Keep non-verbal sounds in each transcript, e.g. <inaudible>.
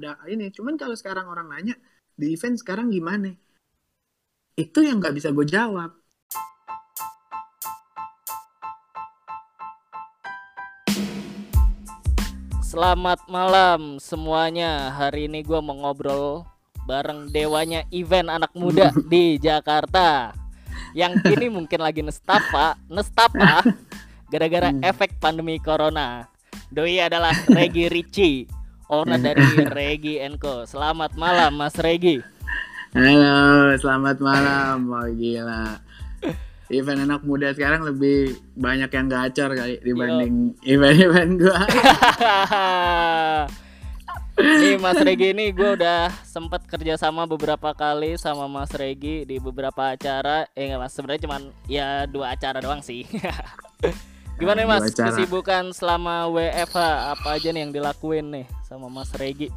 ada ini cuman kalau sekarang orang nanya di event sekarang gimana itu yang nggak bisa gue jawab Selamat malam semuanya. Hari ini gue mau ngobrol bareng dewanya event anak muda <laughs> di Jakarta. Yang kini mungkin lagi nestapa, nestapa <laughs> gara-gara efek pandemi corona. Doi adalah <laughs> Regi Ricci, owner <laughs> dari Regi Co. Selamat malam Mas Regi. halo selamat malam wah gila event anak muda sekarang lebih banyak yang gacor kali dibanding event-event gue <laughs> Nih Mas Regi ini gue udah sempet kerja sama beberapa kali sama Mas Regi di beberapa acara. Eh nggak mas sebenarnya cuman ya dua acara doang sih. <laughs> Gimana nih Mas acara. kesibukan selama WFH apa aja nih yang dilakuin nih sama Mas Regi?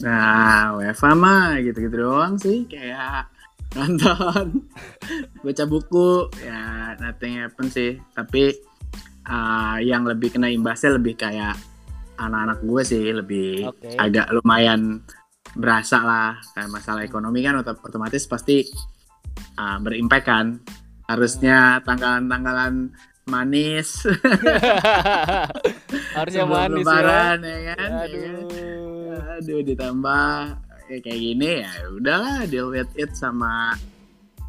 Nah, WFA mah gitu-gitu doang sih, kayak nonton, <laughs> baca buku, ya nothing happen sih. Tapi ah, yang lebih kena imbasnya lebih kayak anak-anak gue sih, lebih Oke. agak lumayan berasa lah. Kayak masalah ekonomi kan ot- otomatis pasti ah, berimpact kan. Harusnya tanggalan-tanggalan manis <laughs> Harusnya sebelum manis lebaran ya. ya kan. ya kan? Aduh. Aduh ditambah ya kayak gini ya udahlah deal with it sama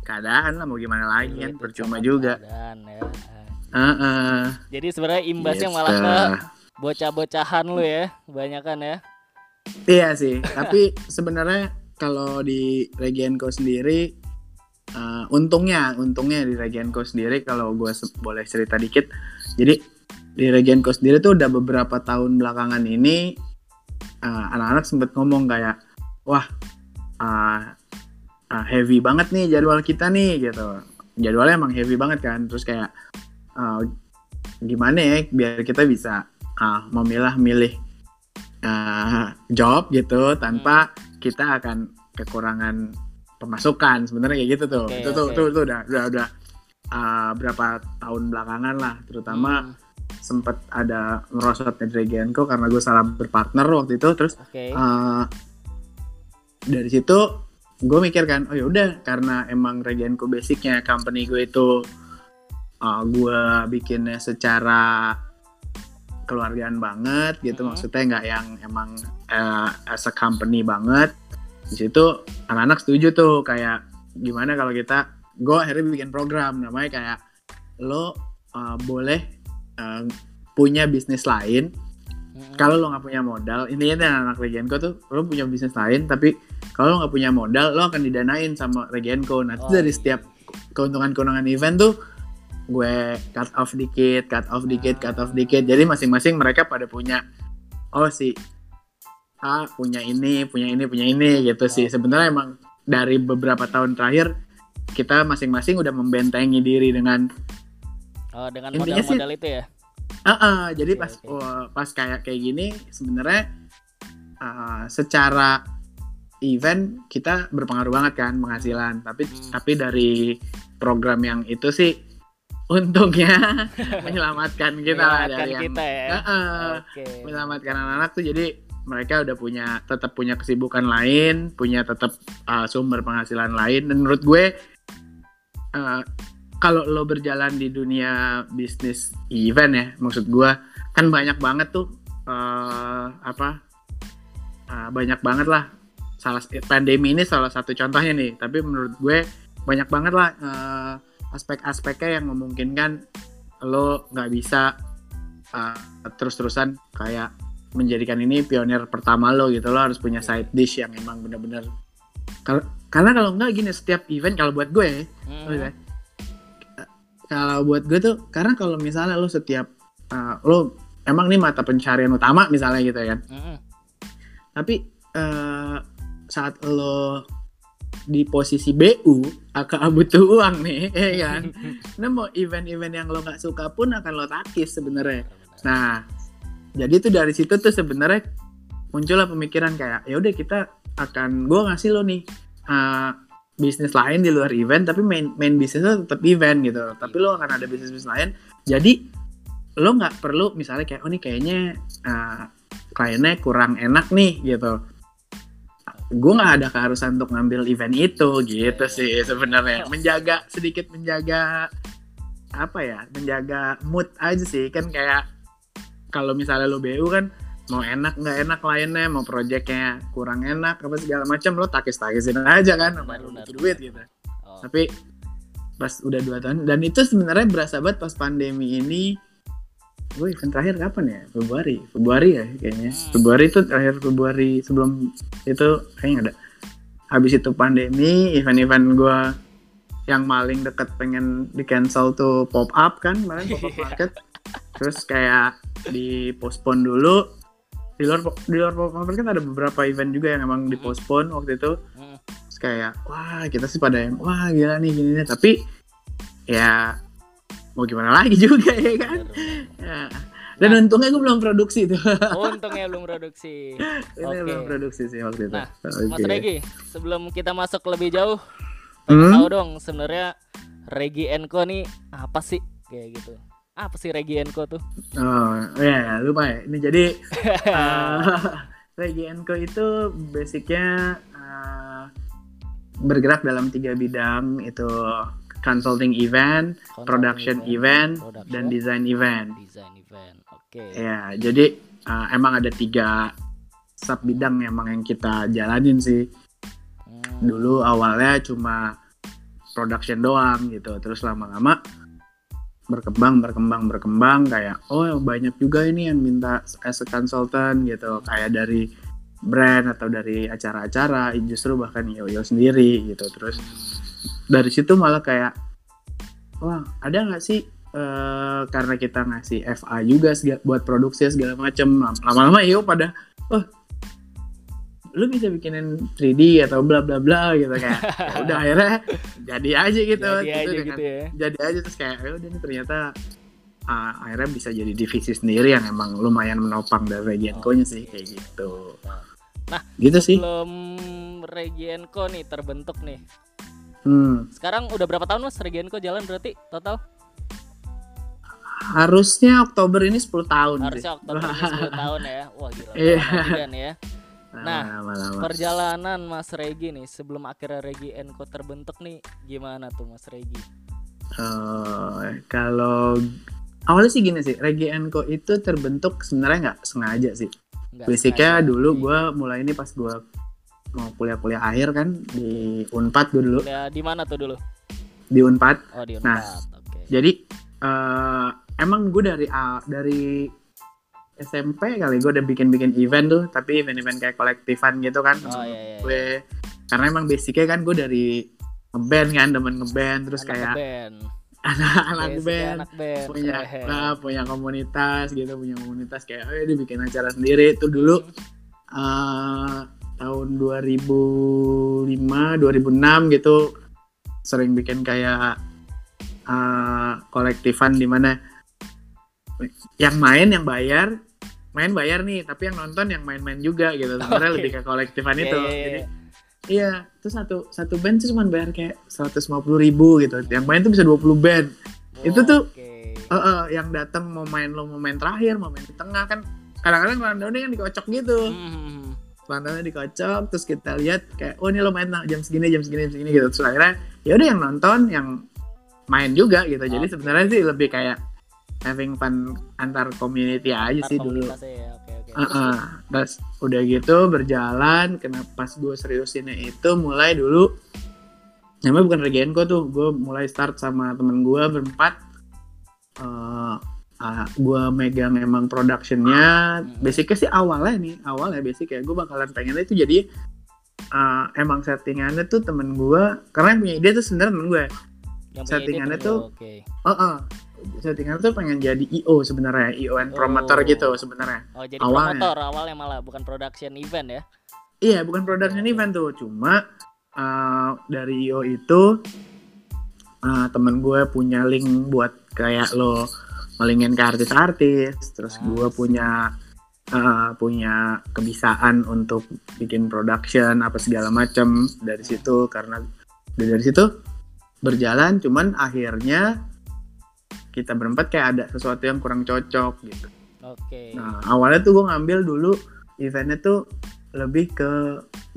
keadaan lah mau gimana lagi kan percuma juga. keadaan ya. Heeh. Jadi sebenarnya imbasnya Gitu. malah ke bocah-bocahan lu ya, kebanyakan ya. Iya sih, tapi sebenarnya kalau di Regienco sendiri eh, untungnya untungnya di Regienco sendiri kalau gue se- boleh cerita dikit. Jadi di Regienco sendiri tuh udah beberapa tahun belakangan ini eh, anak-anak sempet ngomong kayak wah ah, ah, heavy banget nih jadwal kita nih gitu. Jadwalnya emang heavy banget kan. Terus kayak ah, gimana ya biar kita bisa ah, memilah-milih uh, job gitu tanpa kita akan kekurangan pemasukan sebenarnya kayak gitu tuh Oke, itu tuh, oke. tuh tuh udah udah udah uh, berapa tahun belakangan lah terutama Hmm, sempet ada merosotnya Dragenco karena gue salah berpartner waktu itu terus Oke. uh, dari situ gue mikir kan oh ya udah karena emang Regenco basicnya company gue itu uh, gue bikinnya secara keluargaan banget gitu Mhm. maksudnya nggak yang emang uh, as a company banget di situ anak-anak setuju tuh kayak gimana kalau kita gue akhirnya bikin program namanya kayak lo uh, boleh uh, punya bisnis lain. Kalau lo nggak punya modal intinya tuh anak Regenco tuh lo punya bisnis lain tapi kalau lo nggak punya modal lo akan didanain sama Regenco nah Oh, dari iya. setiap keuntungan-keuntungan event tuh gue cut off dikit cut off dikit cut off dikit. Jadi masing-masing mereka pada punya oh si A punya ini punya ini punya ini gitu sih sebenarnya emang dari beberapa tahun terakhir kita masing-masing udah membentengi diri dengan Oh, dengan Intinya sih- modal-modal itu ya. Ah, ah, jadi pas oke. wah, pas kayak kayak gini sebenarnya ah, secara event kita berpengaruh banget kan penghasilan tapi Hmm. tapi dari program yang itu sih <laughs> untungnya <laughs> menyelamatkan kita lah Menyelamatkan dari yang kita ya. Ah, ah, Oke. menyelamatkan anak-anak tuh jadi mereka udah punya tetap punya kesibukan lain punya tetap ah, sumber penghasilan lain. Dan menurut gue ah, kalau lo berjalan di dunia bisnis event ya maksud gue kan banyak banget tuh eh, apa ah, banyak banget lah. Salah pandemi ini salah satu contohnya nih tapi menurut gue banyak banget lah eh, aspek-aspeknya yang memungkinkan lo nggak bisa uh, terus-terusan kayak menjadikan ini pionir pertama lo gitu lo harus punya side dish yang emang bener-bener karena kalau nggak gini setiap event kalau buat gue Mm. Oh, iya. kalau buat gue tuh karena kalau misalnya lo setiap uh, lo emang nih mata pencarian utama misalnya gitu ya kan Mm-mm. tapi eh, saat lo di posisi BU agak butuh uang nih <laughs> ya kan <laughs> nah mau event-event yang lo nggak suka pun akan lo takis sebenarnya nah jadi tuh dari situ tuh sebenarnya muncullah pemikiran kayak ya udah kita akan gue ngasih lo nih uh, bisnis lain di luar event tapi main main bisnisnya tetap event gitu. Tapi lo akan ada bisnis bisnis lain. Jadi lo nggak perlu misalnya kayak oh nih kayaknya uh, kliennya kurang enak nih gitu. Gue nggak ada keharusan untuk ngambil event itu gitu Iya, sih sebenarnya. Menjaga sedikit menjaga apa ya menjaga mood aja sih. Kan kayak kalau misalnya lo BU kan mau enak nggak enak kliennya mau proyeknya kurang enak apa segala macam lo takis takisin aja kan sama lo butuh duit gitu. Oh, tapi pas udah dua tahun dan itu sebenarnya berasa banget pas pandemi ini gue event terakhir kapan ya? Februari Februari ya kayaknya. Hmm. Februari itu terakhir Februari sebelum itu kayaknya ada. Habis itu pandemi event-event gue yang paling deket pengen di cancel tuh pop up kan kemarin pop up <laughs> Iya. market terus kayak di postpone dulu di luar di luar market kan ada beberapa event juga yang emang di postpone waktu itu hmm, Terus kayak wah kita sih pada yang wah gila nih gini nih tapi ya mau gimana lagi <laughs> juga ya kan. Ya. dan untungnya gue belum produksi tuh Untungnya belum produksi. <laughs> ini Oke. belum produksi sih waktu itu Nah, Oke. Mas Regi, sebelum kita masuk lebih jauh, Hmm? tahu dong sebenarnya Regi Enko nih apa sih kayak gitu? Apa sih Regi Enko tuh? oh ya lupa ya ini jadi uh, Regi Enco itu basicnya uh, bergerak dalam tiga bidang itu consulting event, production event, production, dan design event. design event. Oke. Ya, jadi uh, emang ada tiga sub bidang emang yang kita jalanin sih. Hmm, Dulu awalnya cuma production doang gitu, terus lama-lama berkembang, berkembang, berkembang kayak oh banyak juga ini yang minta as a consultant gitu, kayak dari brand atau dari acara-acara, justru bahkan yo-yo sendiri gitu. Terus dari situ malah kayak wah ada nggak sih eh, karena kita ngasih FA juga buat produksi segala macam lama-lama yuk pada oh lu bisa bikinin 3D atau bla bla bla gitu kayak ya <laughs> udah akhirnya jadi aja gitu Jadi Gitu aja dengan- gitu ya. jadi aja terus kayak ya udah ini ternyata ah, akhirnya bisa jadi divisi sendiri yang emang lumayan menopang dari Regienko-nya sih kayak gitu Nah, gitu sih Belum Regi Enko nih terbentuk nih. hmm. Sekarang udah berapa tahun Mas Regi Enko jalan berarti total? harusnya Oktober ini 10 tahun Harusnya sih Oktober ini 10 <laughs> tahun ya. Wah gila. Iya. juga nih ya. Nah, Lama-lama. Perjalanan Mas Regi nih sebelum akhirnya Regi Enko terbentuk nih gimana tuh Mas Regi? Oh, kalau awalnya sih gini sih, Regi Enko itu terbentuk sebenarnya nggak sengaja sih. Nggak Basicnya sengaja. dulu Oke. gue mulai ini pas gue mau kuliah-kuliah akhir kan di Unpad gue dulu Kuliah di mana tuh dulu? di Unpad. Oh di Nah. Unpad. Oke. Jadi eh, emang gue dari dari SMP kali gue udah bikin-bikin event tuh, tapi event-event kayak kolektifan gitu kan. Oh iya iya. Gue karena emang basicnya kan gue dari ngeband kan, demen ngeband terus Anak kayak anak-anak band. anak band. punya Keren. nah, punya komunitas gitu punya komunitas kayak oh dia bikin acara sendiri itu dulu eh, tahun 2005 2006 gitu sering bikin kayak eh, kolektifan di mana yang main yang bayar main bayar nih tapi yang nonton yang main-main juga gitu sebenarnya Oke. lebih ke kolektifan Iya, itu iya, iya. jadi iya itu satu satu band tuh cuma bayar kayak 150 ribu gitu yang main tuh bisa 20 band itu tuh- Oke. Eh, eh, yang datang mau main lo mau main terakhir mau main di tengah kan kadang-kadang rundownnya kan dikocok gitu Hmm. rundownnya dikocok terus kita lihat kayak oh ini lo main jam segini jam segini jam segini gitu terus akhirnya ya udah yang nonton yang main juga gitu jadi Oke. sebenarnya sih lebih kayak having fun antar community aja Ntar sih dulu ya. Oke oke. Ah, ah. terus udah gitu berjalan kenapa pas gue seriusinnya itu mulai dulu namanya bukan Regenko tuh gue mulai start sama temen gue berempat Eh ah, gue megang emang productionnya Hmm. basicnya sih awalnya nih awalnya basic ya gue bakalan pengennya itu jadi eh, emang settingannya tuh temen gue karena yang punya ide tuh sebenarnya temen gue Yang punya ide settingannya tuh- lo, Oke. oh, oh. settingannya tuh pengen jadi IO sebenarnya IO and promoter Oh. gitu sebenarnya Oh jadi Awalnya. promotor awalnya malah bukan production event ya? Iya, bukan production Oke. event tuh, cuma uh, dari IO itu uh, temen gue punya link buat kayak lo ngelingin ke artis-artis, terus gue Nice. punya uh, punya kebisaan untuk bikin production apa segala macam dari situ karena dari situ berjalan, cuman akhirnya kita berempat kayak ada sesuatu yang kurang cocok gitu. Oke. Nah awalnya tuh gue ngambil dulu eventnya tuh lebih ke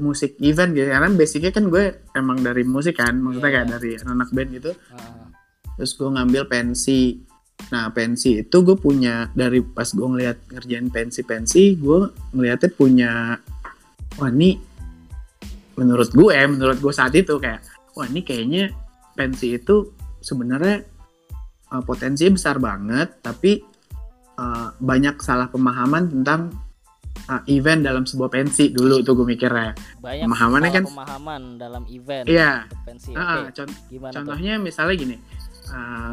musik event gitu karena basicnya kan gue emang dari musik kan maksudnya Iya. kayak dari anak band gitu Ah, terus gue ngambil pensi nah pensi itu gue punya dari pas gue ngeliat ngerjain pensi pensi gue ngeliatnya punya wah ini menurut gue menurut gue saat itu kayak wah ini kayaknya pensi itu sebenarnya uh, potensinya besar banget tapi uh, banyak salah pemahaman tentang uh, event dalam sebuah pensi dulu tuh gue mikirnya banyak Pemahamannya kan- pemahaman dalam event iya pensi. Ah, Oke. con- Gimana tuh? Contohnya misalnya gini, uh,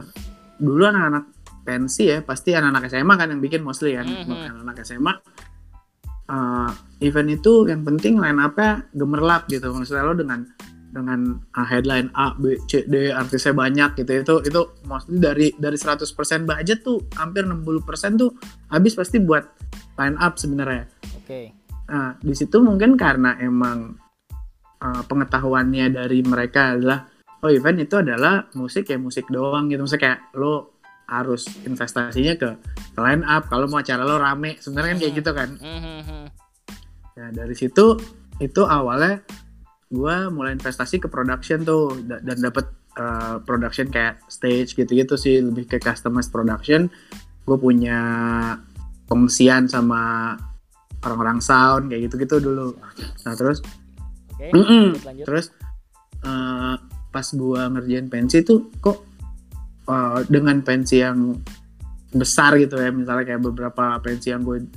dulu anak-anak pensi ya pasti anak-anak SMA kan yang bikin mostly kan, Mhm. anak-anak SMA. uh, event itu yang penting line up-nya gemerlap gitu, maksudnya lo dengan dengan uh, headline A, B, C, D, artisnya banyak gitu itu itu mostly dari dari 100% budget tuh hampir 60% tuh habis pasti buat line up sebenarnya. Oke. Nah, di situ mungkin karena emang uh, pengetahuannya dari mereka adalah oh event itu adalah musik ya musik doang gitu. Maksudnya kayak lo harus investasinya ke, line up kalau mau acara lo rame. Sebenarnya kan kayak gitu kan. Nah, dari situ itu awalnya gua mulai investasi ke production tuh da- dan dapat uh, production kayak stage gitu-gitu sih lebih ke customized production. Gue punya pengsian sama orang-orang sound kayak gitu-gitu dulu. Nah terus, Oke. Mm-mm. lanjut, lanjut. terus uh, pas gua ngerjain pensi tuh kok uh, dengan pensi yang besar gitu ya, misalnya kayak beberapa pensi yang gue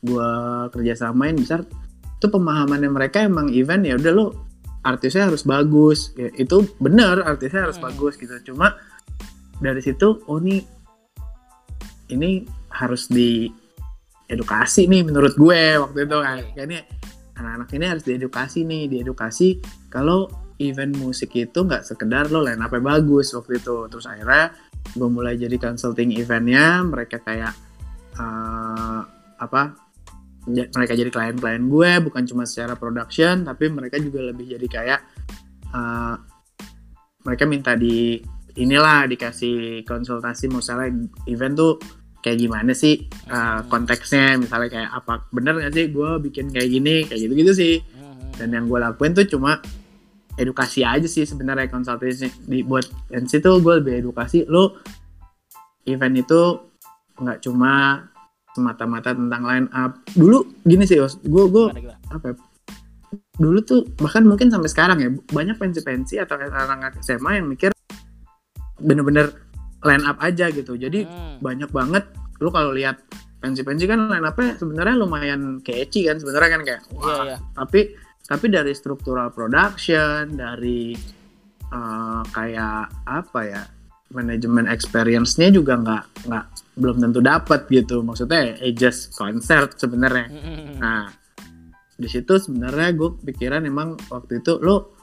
gua kerjasamain besar, itu pemahamannya mereka emang event ya udah lo artisnya harus bagus, ya, itu bener artisnya harus Hmm. bagus gitu. Cuma dari situ, oh nih ini harus di edukasi nih menurut gue waktu itu kan Oke. Kayak ini anak-anak ini harus diedukasi nih diedukasi kalau event musik itu nggak sekedar lo line up bagus waktu itu terus akhirnya gue mulai jadi consulting eventnya mereka kayak eh, apa mereka jadi klien-klien gue bukan cuma secara production tapi mereka juga lebih jadi kayak eh, mereka minta di inilah dikasih konsultasi misalnya event tuh kayak gimana sih uh, Hmm. konteksnya misalnya kayak apa bener gak sih gue bikin kayak gini kayak gitu gitu sih Mhm. dan yang gue lakuin tuh cuma edukasi aja sih sebenarnya konsultasi di buat NC tuh gue lebih edukasi lo event itu nggak cuma semata-mata tentang line up. Dulu gini sih Os gue gue apa ya, dulu tuh bahkan mungkin sampai sekarang ya banyak pensi-pensi atau anak-anak SMA yang mikir bener-bener line up aja gitu. Jadi Hmm. banyak banget lu kalau lihat pensi-pensi kan line up-nya sebenarnya lumayan catchy kan sebenarnya kan kayak Iya, wah. iya. tapi tapi dari struktural production dari eh, kayak apa ya manajemen experience-nya juga nggak nggak belum tentu dapat gitu. Maksudnya eh just concert sebenarnya. Nah, di situ sebenarnya gue pikiran emang waktu itu lo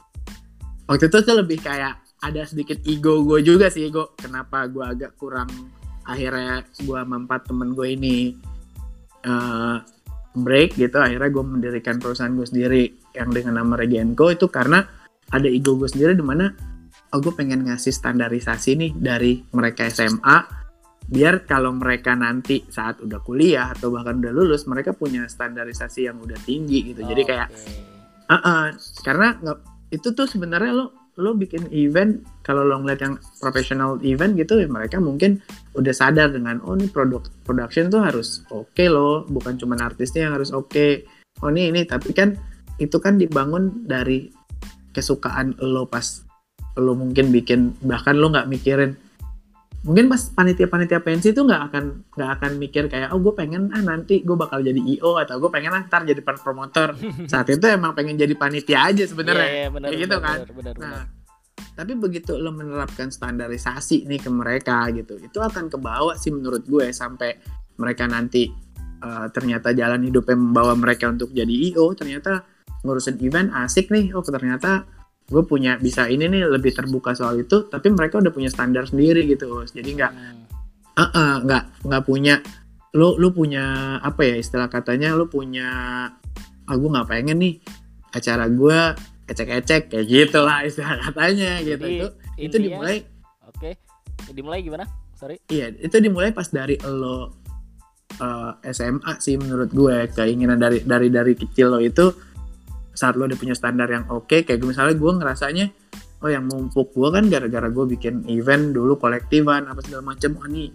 waktu itu tuh lebih kayak ada sedikit ego gue juga sih ego kenapa gue agak kurang akhirnya gue sama empat temen gue ini eh, break gitu. Akhirnya gue mendirikan perusahaan gue sendiri yang dengan nama Regenco itu karena ada ego gue sendiri di mana oh gue pengen ngasih standarisasi nih dari mereka SMA biar kalau mereka nanti saat udah kuliah atau bahkan udah lulus mereka punya standarisasi yang udah tinggi gitu jadi kayak Oke. "Ah, ah." karena nggak itu tuh sebenarnya lo lo bikin event kalau lo ngeliat yang professional event gitu ya mereka mungkin udah sadar dengan oh ini produk production tuh harus oke loh bukan cuma artisnya yang harus oke oh ini ini tapi kan itu kan dibangun dari kesukaan lo pas lo mungkin bikin bahkan lo nggak mikirin mungkin pas panitia-panitia pensi itu nggak akan nggak akan mikir kayak oh gue pengen ah nanti gue bakal jadi io atau gue pengen ah, ntar jadi promotor <laughs> saat itu emang pengen jadi panitia aja sebenarnya Iya, iya, benar, Kayak gitu benar, kan. benar, benar. Nah, tapi begitu lo menerapkan standarisasi nih ke mereka gitu, itu akan kebawa sih menurut gue sampai mereka nanti uh, ternyata jalan hidupnya membawa mereka untuk jadi IO, ternyata ngurusin event asik nih, oh ternyata gue punya bisa ini nih lebih terbuka soal itu, tapi mereka udah punya standar sendiri gitu, jadi nggak Hmm. eh, eh, nggak nggak punya lu lu punya apa ya istilah katanya lu punya ah gue nggak pengen nih acara gue ecek-ecek kayak gitu lah istilah katanya gitu Jadi, itu itu intinya- dimulai Oke. Dimulai gimana? Sorry. iya itu dimulai pas dari lo uh, SMA sih menurut gue keinginan dari dari dari kecil lo itu saat lo udah punya standar yang oke okay, kayak misalnya gue ngerasanya oh yang mumpuk gue kan gara-gara gue bikin event dulu kolektifan apa segala macam. Oh nih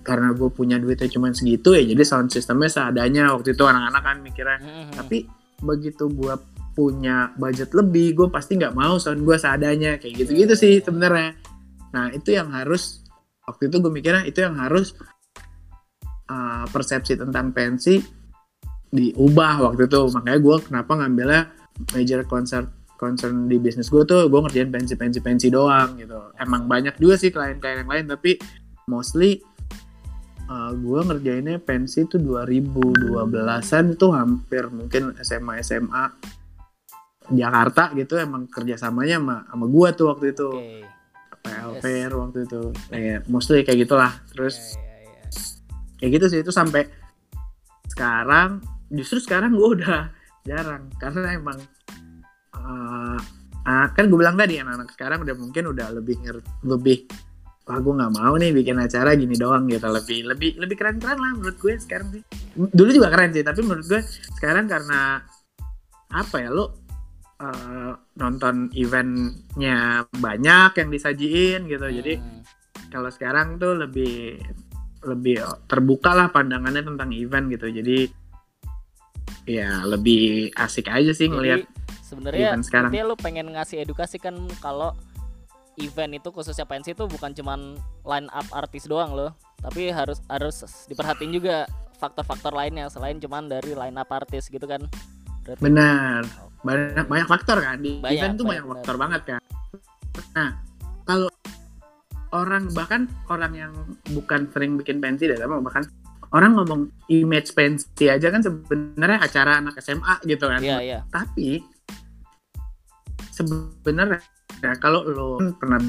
karena gue punya duitnya cuma segitu ya jadi sound systemnya seadanya. Waktu itu anak-anak kan mikirnya. Mm-hmm. tapi begitu gue punya budget lebih gue pasti nggak mau sound gue seadanya. Kayak gitu-gitu sih sebenarnya. Nah itu yang harus waktu itu gue mikirnya itu yang harus uh, persepsi tentang pensi diubah waktu itu makanya gue kenapa ngambilnya major concert concern di bisnis gue tuh gue ngerjain pensi pensi pensi doang gitu emang banyak juga sih klien-klien yang lain tapi mostly uh, eh, gue ngerjainnya pensi tuh 2012an tuh hampir mungkin SMA SMA Jakarta gitu emang kerjasamanya sama sama gue tuh waktu itu okay. PLPR yes. waktu itu kayak mostly kayak gitulah terus yeah, yeah, yeah. kayak gitu sih itu sampai sekarang justru sekarang gue udah jarang karena emang uh, uh, kan gue bilang tadi anak-anak sekarang udah mungkin udah lebih lebih wah gue nggak mau nih bikin acara gini doang gitu. Lebih lebih lebih keren keren lah menurut gue sekarang sih. Dulu juga keren sih tapi menurut gue sekarang karena apa ya lo uh, nonton eventnya banyak yang disajiin gitu. Hmm. jadi kalau sekarang tuh lebih lebih terbuka lah pandangannya tentang event gitu. Jadi ya lebih asik aja sih ngelihat sebenarnya sekarang. lu pengen ngasih edukasi kan kalau event itu khususnya pensi itu bukan cuman line up artis doang loh. Tapi harus harus diperhatiin juga faktor-faktor lainnya selain cuman dari line up artis gitu kan. Berarti... benar. Banyak banyak faktor kan. Di banyak, event tuh banyak, banyak faktor banget kan. Nah kalau orang bahkan orang yang bukan sering bikin pensi deh bahkan orang ngomong image pensi aja kan sebenarnya acara anak SMA gitu kan. Iya, iya. Tapi sebenarnya ya kalau lo pernah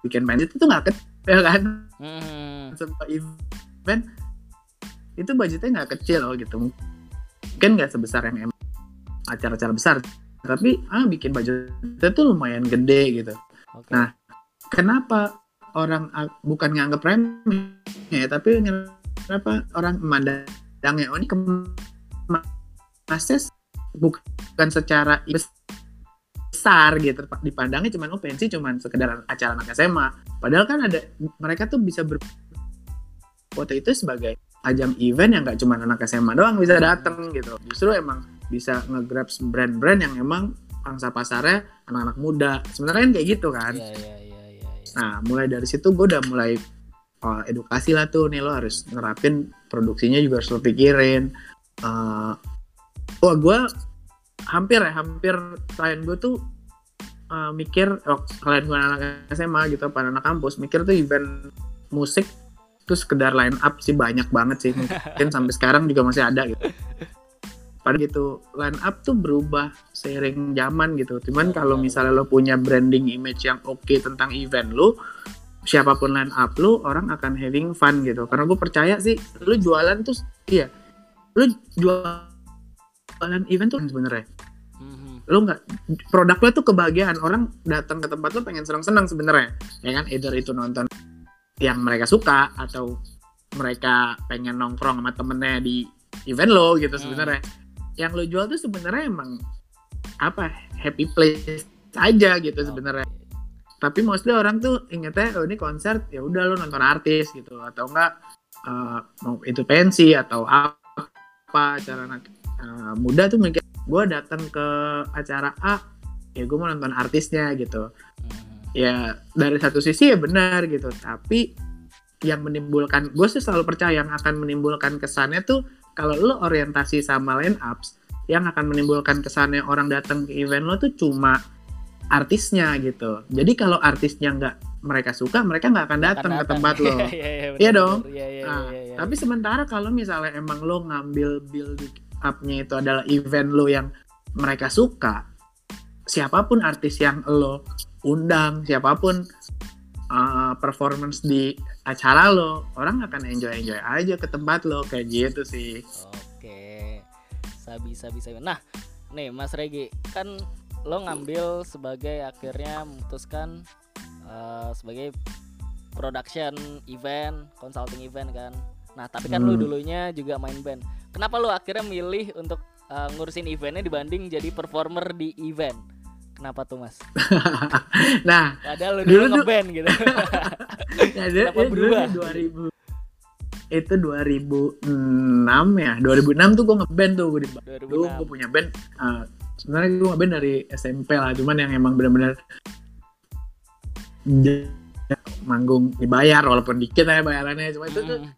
bikin band itu nggak kecil kan hmm. sebuah event itu budgetnya nggak kecil loh gitu mungkin nggak sebesar yang emang acara-acara besar tapi ah bikin budgetnya tuh lumayan gede gitu okay. nah kenapa orang bukan nganggap remeh ya tapi kenapa orang memandangnya oh ini kemasnya bukan secara besar gitu dipandangnya cuman oh pensi cuman sekedar acara anak SMA padahal kan ada mereka tuh bisa berfoto itu sebagai ajang event yang gak cuma anak SMA doang bisa dateng gitu. Justru emang bisa ngegrab brand-brand yang emang pangsa pasarnya anak-anak muda. Sebenarnya kan kayak gitu kan. Yeah, yeah, yeah. Nah mulai dari situ gue udah mulai oh, edukasi lah tuh nih lo harus ngerapin produksinya juga harus lo pikirin. Uh, wah gue hampir ya hampir klien gue tuh uh, mikir oh, klien gue anak SMA gitu pada anak kampus mikir tuh event musik tuh sekedar line up sih banyak banget sih. Mungkin sampai sekarang juga masih ada gitu pada gitu line up tuh berubah seiring zaman gitu. Cuman kalau misalnya lo punya branding image yang oke okay tentang event lo siapa pun line up lu orang akan having fun gitu. Karena gue percaya sih lu jualan tuh iya lu jualan event tuh sebenarnya. Mm-hmm. lu nggak produk lu tuh kebahagiaan. Orang datang ke tempat lu pengen senang-senang sebenarnya. Ya kan either itu nonton yang mereka suka atau mereka pengen nongkrong sama temennya di event lo gitu mm. sebenarnya yang lo jual tuh sebenarnya emang apa happy place aja gitu sebenarnya. Tapi mostly orang tuh ingetnya oh ini konser ya udah lo nonton artis gitu. Atau enggak uh, mau itu pensi atau apa acara anak uh, muda tuh mikir gue datang ke acara A ya gue mau nonton artisnya gitu. Hmm. ya dari satu sisi ya benar gitu. Tapi yang menimbulkan gue sih selalu percaya yang akan menimbulkan kesannya tuh kalau lo orientasi sama line ups yang akan menimbulkan kesannya orang datang ke event lo tuh cuma artisnya gitu. Jadi kalau artisnya nggak mereka suka, mereka nggak akan datang ke tempat <laughs> lo. Iya, dong. Nah. Tapi sementara kalau misalnya emang lo ngambil build up-nya itu adalah event lo yang mereka suka, siapa pun artis yang lo undang, siapa pun uh, performance di acara lo, orang akan enjoy enjoy aja ke tempat lo kayak gitu sih. Oke, sabi sabi sabi. Nah, nih Mas Regi kan lo ngambil sebagai akhirnya memutuskan uh, sebagai production event, consulting event kan. Nah, tapi kan lu Hmm. dulunya juga main band. Kenapa lu akhirnya milih untuk uh, ngurusin eventnya dibanding jadi performer di event? Kenapa tuh, Mas? <laughs> nah Padahal lu Dulu dulu tuh- ngeband gitu. <laughs> ya, dia, Kenapa dulu berubah? di 2000 itu 2006 ya 2006 tuh gue ngeband tuh gue di dulu gue 2006. punya band uh, sebenarnya gue ngeband dari SMP lah cuman yang emang benar-benar manggung dibayar walaupun dikit ya bayarannya cuma itu tuh Mm,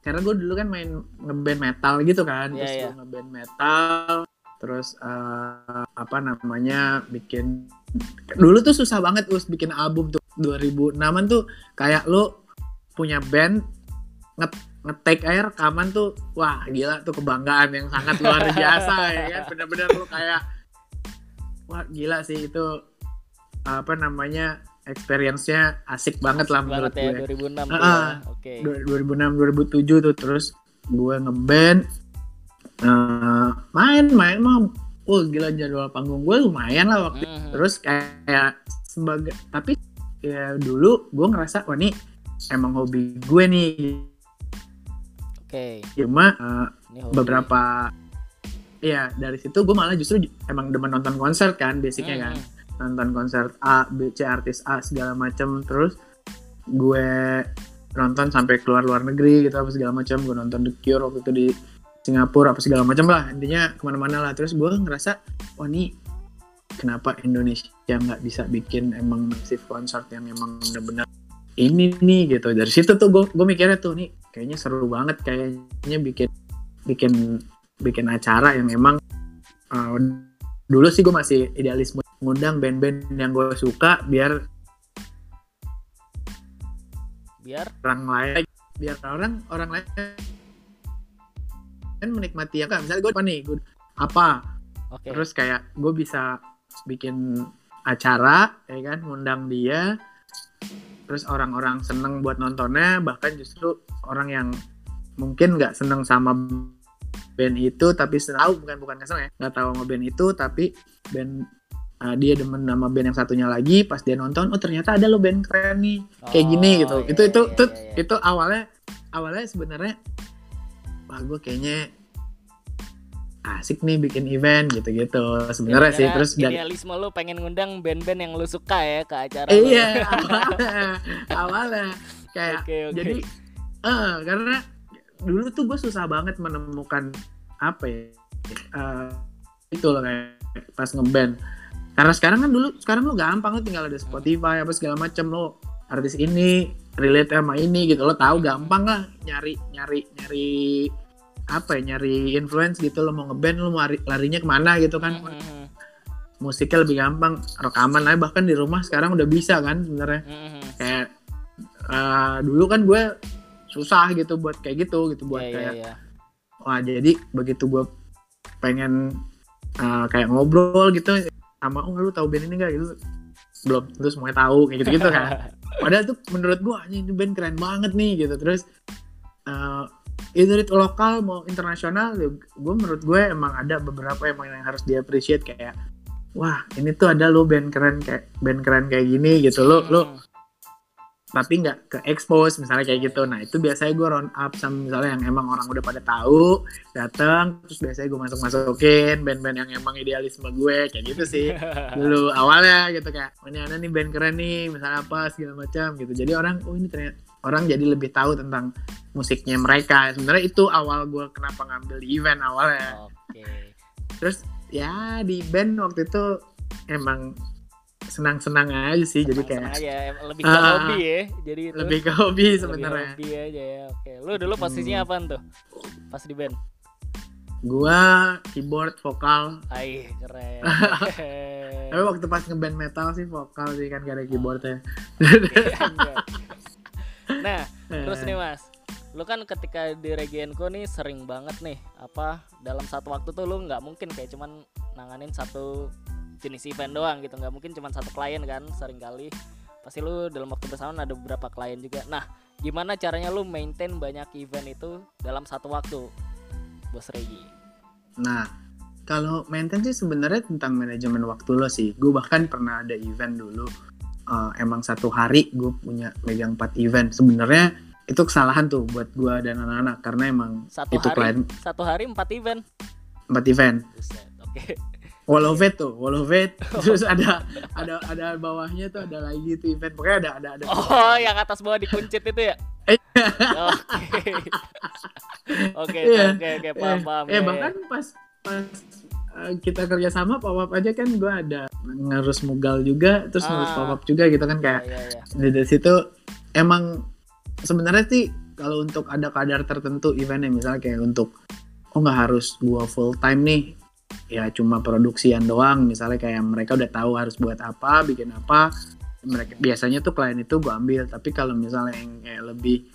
karena gue dulu kan main ngeband metal gitu kan Iya, terus iya. gue ngeband metal terus uh, apa namanya bikin dulu tuh susah banget us bikin album tuh 2006an tuh kayak lu punya band nge ngetek air rekaman tuh wah gila tuh kebanggaan yang sangat luar biasa <laughs> ya kan bener-bener lu kayak wah gila sih itu apa namanya experience-nya asik banget lah menurut banget ya gue 2006 tuh Ah, ya. Oke. Du- 2006 2007 tuh terus gue ngeband eh, main main mah oh gila jadwal panggung gue lumayan lah waktu Mhm. terus kayak sebagai tapi ya dulu gue ngerasa wah ini emang hobi gue nih Oke. cuma eh, Ini hobi. beberapa ya dari situ gue malah justru emang demen nonton konser kan basicnya kan Mhm. nonton konser A, B, C artis A segala macem terus gue nonton sampai keluar luar negeri gitu apa segala macam gue nonton The Cure waktu itu di Singapura apa segala macam lah. Intinya ke mana-mana lah. Terus gue ngerasa wah ini kenapa Indonesia nggak bisa bikin emang massive concert yang emang bener-bener ini nih gitu. Dari situ tuh gue gue mikirnya tuh nih kayaknya seru banget. Kayaknya bikin bikin bikin acara yang emang uh, dulu sih gue masih idealisme ngundang band-band yang gue suka biar biar orang lain biar orang orang lain kan menikmati ya kan misalnya gue apa nih? Gue apa? Oke. terus kayak gue bisa bikin acara ya kan? Ngundang dia. Terus orang-orang seneng buat nontonnya. Bahkan justru orang yang mungkin nggak seneng sama band itu tapi tahu bukan bukan seneng ya. Nggak tahu sama band itu tapi band uh, dia demen sama band yang satunya lagi pas dia nonton oh ternyata ada lo band keren nih. Kayak gini Oh, gitu. iya, itu itu iya, itu, iya, iya. itu awalnya awalnya sebenarnya wah gue kayaknya asik nih bikin event gitu-gitu sebenarnya sih Gara-gara terus idealisme lu pengen ngundang band-band yang lu suka ya ke acara lu. iya <laughs> awalnya awalnya kayak Oke, oke. jadi eh karena dulu tuh gue susah banget menemukan apa ya eh, itu loh kayak pas ngeband karena sekarang kan dulu sekarang lo gampang lo tinggal ada Spotify apa segala macam lo artis ini relate sama ini gitu. Lo tahu gampang lah nyari nyari nyari apa ya nyari influence gitu. Lo mau ngeband lo mau lari- larinya ke mana gitu kan. Mhm. musiknya lebih gampang rekaman aja. Bahkan di rumah sekarang udah bisa kan sebenarnya. Mhm. kayak eh, dulu kan gue susah gitu buat kayak gitu gitu buat Iya, iya, kayak iya. wah jadi begitu gue pengen eh, kayak ngobrol gitu sama oh lu tahu band ini gak gitu. Belum tentu semuanya tahu kayak gitu gitu kan <laughs> padahal tuh menurut "Anjing, ini band keren banget nih gitu terus eh either itu lokal mau internasional gue menurut gue emang ada beberapa emang yang harus di kayak wah ini tuh ada lo band keren kayak band keren kayak gini gitu lo lo Mhm. Tapi nggak ke expose misalnya kayak gitu. Nah itu biasanya gue round up sama misalnya yang emang orang udah pada tahu datang terus biasanya gue masuk masukin band-band yang emang idealisme gue kayak gitu sih. <laughs> Dulu awalnya gitu kayak oh, ini ada nih band keren nih misalnya apa segala macam gitu. Jadi orang oh ini ternyata orang jadi lebih tahu tentang musiknya mereka. Sebenarnya itu awal gue kenapa ngambil di event awalnya. Oke. terus ya di band waktu itu emang senang-senang aja sih jadi kayak aja, em- lebih ke Ah, hobi ya. Jadi itu lebih ke hobi sebenarnya hobi aja ya. Oke. Lu dulu posisinya Hmm. apaan tuh? Pas di band. gua keyboard vokal Ai, keren. <laughs> tapi waktu pas ngeband metal sih vokal sih kan gak ada keyboardnya <laughs> nah, terus nih Mas. Lu kan ketika di Regienko nih sering banget nih apa dalam satu waktu tuh lu nggak mungkin kayak cuman nanganin satu jenis event doang gitu. Nggak mungkin cuman satu klien kan sering kali. Pasti lu dalam waktu bersamaan ada beberapa klien juga. Nah gimana caranya lu maintain banyak event itu dalam satu waktu bos Regi? Nah kalau maintain sih sebenarnya tentang manajemen waktu lo sih. Gue bahkan pernah ada event dulu eh, emang satu hari gue punya megang 4 event. Sebenarnya itu kesalahan tuh buat gua dan anak-anak karena emang Satu itu hari klien satu hari empat event. empat event. Wall of it tuh wall of it <laughs> terus ada ada ada bawahnya tuh ada lagi tuh event pokoknya ada ada ada Oh, yang atas bawah dikuncit itu ya? <laughs> Iya. Oke. Oke, Iya. oke, oke, paham, eh, paham. eh, ya, bahkan pas pas eh, kita kerja sama pop up aja kan gue ada ngurus mugal juga terus ngurus Ah. pop up juga gitu kan ya. kayak Iya, iya. dari situ emang sebenarnya sih kalau untuk ada kadar tertentu eventnya misalnya kayak untuk oh nggak harus gua full time nih ya cuma produksian doang. Misalnya kayak mereka udah tahu harus buat apa bikin apa mereka biasanya tuh klien itu gua ambil. Tapi kalau misalnya yang kayak lebih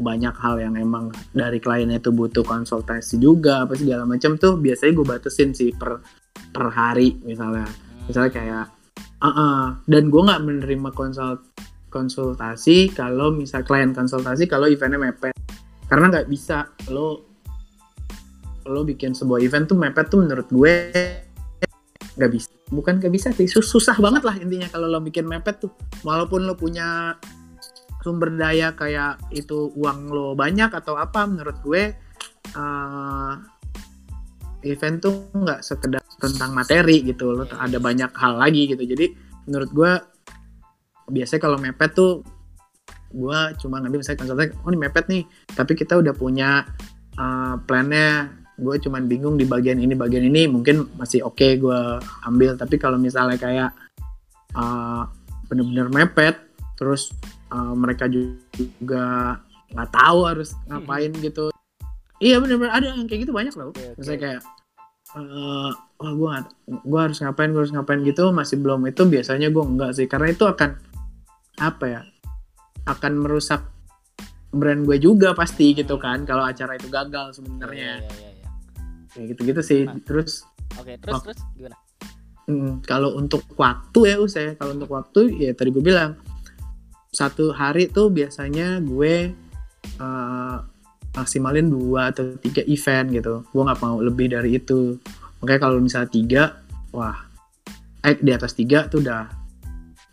banyak hal yang emang dari kliennya itu butuh konsultasi juga apa segala macam tuh biasanya gue batasin sih per per hari misalnya. Misalnya kayak ah ah. dan gue nggak menerima konsult konsultasi kalau misal klien konsultasi kalau eventnya mepet. Karena nggak bisa lo lo bikin sebuah event tuh mepet tuh menurut gue nggak bisa. Bukan nggak bisa sih sus- susah banget lah intinya kalau lo bikin mepet tuh. Walaupun lo punya sumber daya kayak itu uang lo banyak atau apa menurut gue eh, event tuh nggak sekedar tentang materi gitu. Lo ada banyak hal lagi gitu. Jadi menurut gue biasanya kalau mepet tuh gue cuma ngambil misalnya konsultasi oh ini mepet nih. Tapi kita udah punya uh, plannya gue cuman bingung di bagian ini bagian ini mungkin masih oke gue ambil. Tapi kalau misalnya kayak uh, bener-bener mepet terus uh, mereka juga nggak tahu harus ngapain gitu. Iya bener-bener ada yang kayak gitu banyak loh. Oke, oke. misalnya kayak eh wah gue gue harus ngapain gue harus ngapain gitu masih belum. Itu biasanya gue enggak sih karena itu akan apa ya akan merusak brand gue juga pasti gitu kan kalau acara itu gagal Iya, sebenarnya. Iya, iya, iya. Kayak gitu-gitu sih Nah. terus Oke, terus Oh. terus gimana? mm, kalau untuk waktu ya usai kalau untuk waktu ya tadi gue bilang satu hari tuh biasanya gue eh, maksimalin dua atau tiga event gitu gue nggak mau lebih dari itu makanya kalau misalnya tiga wah eh di atas tiga tuh udah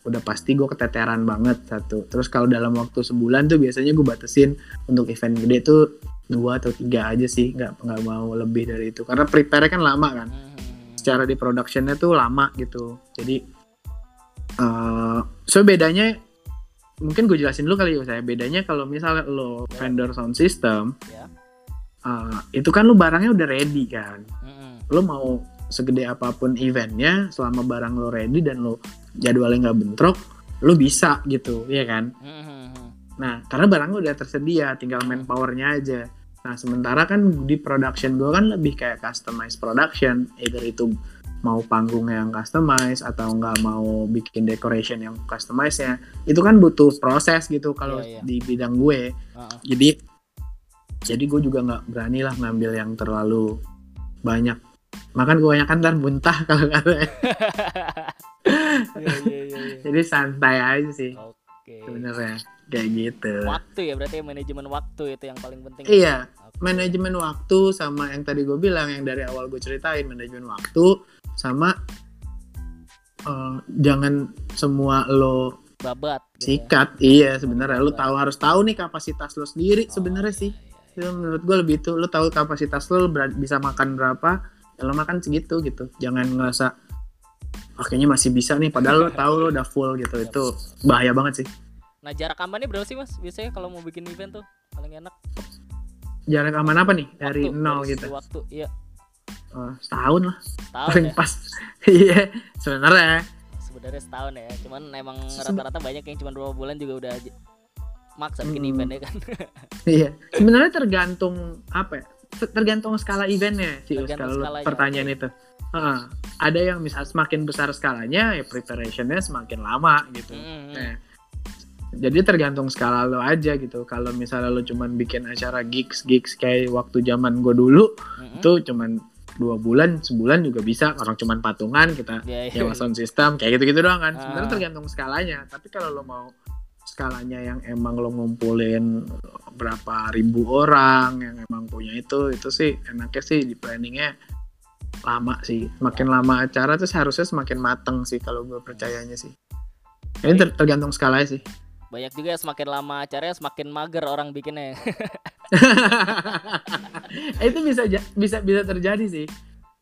udah pasti gue keteteran banget satu terus kalau dalam waktu sebulan tuh biasanya gue batasin untuk event gede tuh dua atau tiga aja sih nggak nggak mau lebih dari itu. Karena prepare kan lama kan. Secara di productionnya tuh lama gitu. Jadi eh so bedanya mungkin gue jelasin dulu kali ya saya bedanya kalau misalnya lo vendor sound system eh, itu kan lo barangnya udah ready kan. Lo mau segede apa pun eventnya selama barang lo ready dan lo jadwalnya nggak bentrok lo bisa gitu ya kan? Hmm. Nah, karena barangnya udah tersedia, tinggal manpowernya aja. Nah, sementara kan di production gue kan lebih kayak customized production, either itu mau panggung yang customize atau nggak mau bikin decoration yang customize ya, itu kan butuh proses gitu kalau Iya, iya. di bidang gue. Heeh. Jadi, jadi gue juga nggak berani lah ngambil yang terlalu banyak. Makan gue kan ntar muntah <laughs> kalau kata. <laughs> Iya, iya, iya, iya. Jadi santai aja sih Oke. sebenarnya kayak gitu. Waktu ya berarti manajemen waktu itu yang paling penting. Iya, Oke. manajemen waktu sama yang tadi gue bilang yang dari awal gue ceritain manajemen waktu sama eh, jangan semua lo Babat. gitu ya. sikat iya sebenarnya lo tahu harus tahu nih kapasitas lo sendiri Oh, sebenarnya iya, sih iya, iya. menurut gue lebih itu lo tahu kapasitas lo bisa makan berapa ya lo makan segitu gitu jangan ngerasa oh, kayaknya masih bisa nih padahal lo tahu lo udah full gitu itu bahaya banget sih Nah jarak amannya berapa sih mas? Biasanya kalau mau bikin event tuh paling enak. jarak aman apa nih dari Waktu, nol dari gitu Waktu, iya. Oh, setahun lah Setahun paling ya. pas <laughs> iya sebenarnya Sebenarnya setahun ya. Cuman emang rata-rata banyak yang cuma berapa bulan juga udah maksa bikin Mm. eventnya kan. <laughs> Iya, sebenarnya tergantung apa ya? Ter- Tergantung skala eventnya sih Tergantung kalau pertanyaan itu. Heeh. ada yang misal semakin besar skalanya ya preparationnya semakin lama gitu. Mm, mm. Nah, jadi tergantung skala lo aja gitu. Kalau misalnya lo cuman bikin acara gigs gigs kayak waktu zaman gue dulu Mm-mm. itu cuman dua bulan sebulan juga bisa orang cuman patungan kita Iya, iya. nyewa sound system kayak gitu-gitu doang kan. Sebenarnya Ah. tergantung skalanya. Tapi kalau lo mau skalanya yang emang lo ngumpulin berapa ribu orang yang emang punya itu, itu sih enaknya sih di planningnya lama sih. Makin lama acara tuh seharusnya semakin mateng sih kalau gue percayanya sih. Ini ter- tergantung skalanya sih. Banyak juga semakin lama acaranya semakin mager orang bikinnya. <laughs> Itu bisa bisa bisa terjadi sih.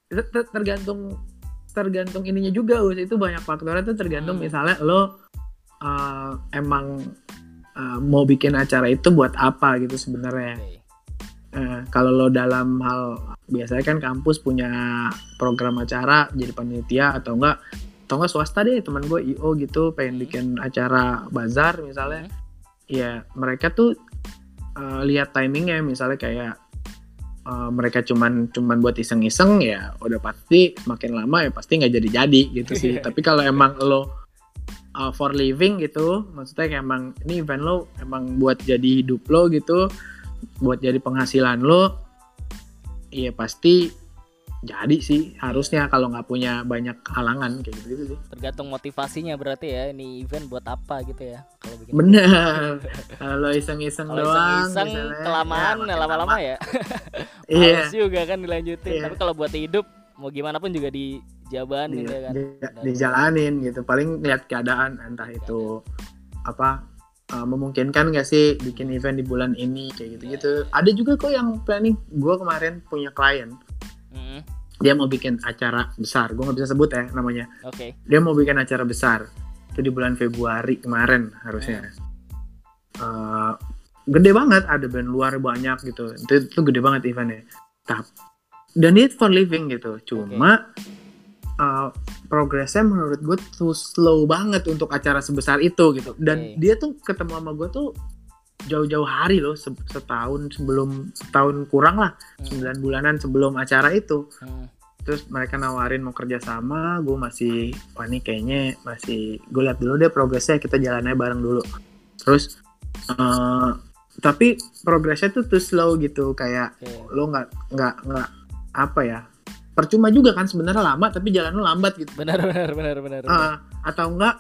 Ter tergantung tergantung ininya juga us. Itu banyak faktornya. Itu tergantung hmm. misalnya lo uh, emang uh, mau bikin acara itu buat apa gitu sebenarnya. Okay. uh, eh, kalau lo dalam hal biasanya kan kampus punya program acara jadi panitia atau enggak atau enggak swasta deh teman gue io gitu pengen hmm. bikin acara bazar misalnya hmm. ya mereka tuh uh, lihat timingnya misalnya kayak uh, mereka cuman cuman buat iseng-iseng ya udah pasti makin lama ya pasti nggak jadi-jadi gitu sih tapi kalau emang lo uh, for living gitu maksudnya kayak emang ini event lo emang buat jadi hidup lo gitu buat jadi penghasilan lo iya pasti jadi sih harusnya kalau nggak punya banyak halangan kayak gitu, gitu sih. Tergantung motivasinya berarti ya ini event buat apa gitu ya kalau bikin bener. <laughs> kalau iseng-iseng doang iseng kelamaan ya, <laughs> lama-lama ya. Iya. juga kan dilanjutin. Yeah. tapi kalau buat hidup mau gimana pun juga dijabanin di, gitu ya kan. di, dijalanin gitu. Paling lihat keadaan entah itu apa uh, memungkinkan gak sih bikin event di bulan ini kayak gitu-gitu. Ada juga kok yang planning. Gue kemarin punya klien. Dia mau bikin acara besar. Gue nggak bisa sebut ya namanya. Oke. Okay. Dia mau bikin acara besar itu di bulan Februari kemarin harusnya. Mm. Uh, gede banget, ada band luar banyak gitu. Itu, itu gede banget eventnya. Tapi dan it for living gitu. Cuma okay uh, progresnya menurut gue tuh slow banget untuk acara sebesar itu gitu dan okay. dia tuh ketemu sama gue tuh jauh-jauh hari loh setahun sebelum setahun kurang lah hmm. sembilan bulanan sebelum acara itu hmm. terus mereka nawarin mau kerja sama gue masih wah ini kayaknya masih gue lihat dulu deh progresnya kita jalannya bareng dulu terus uh, tapi progresnya tuh tuh slow gitu kayak okay. lo nggak nggak nggak apa ya percuma juga kan sebenarnya lama tapi jalan lo lambat gitu benar benar benar benar, uh, atau enggak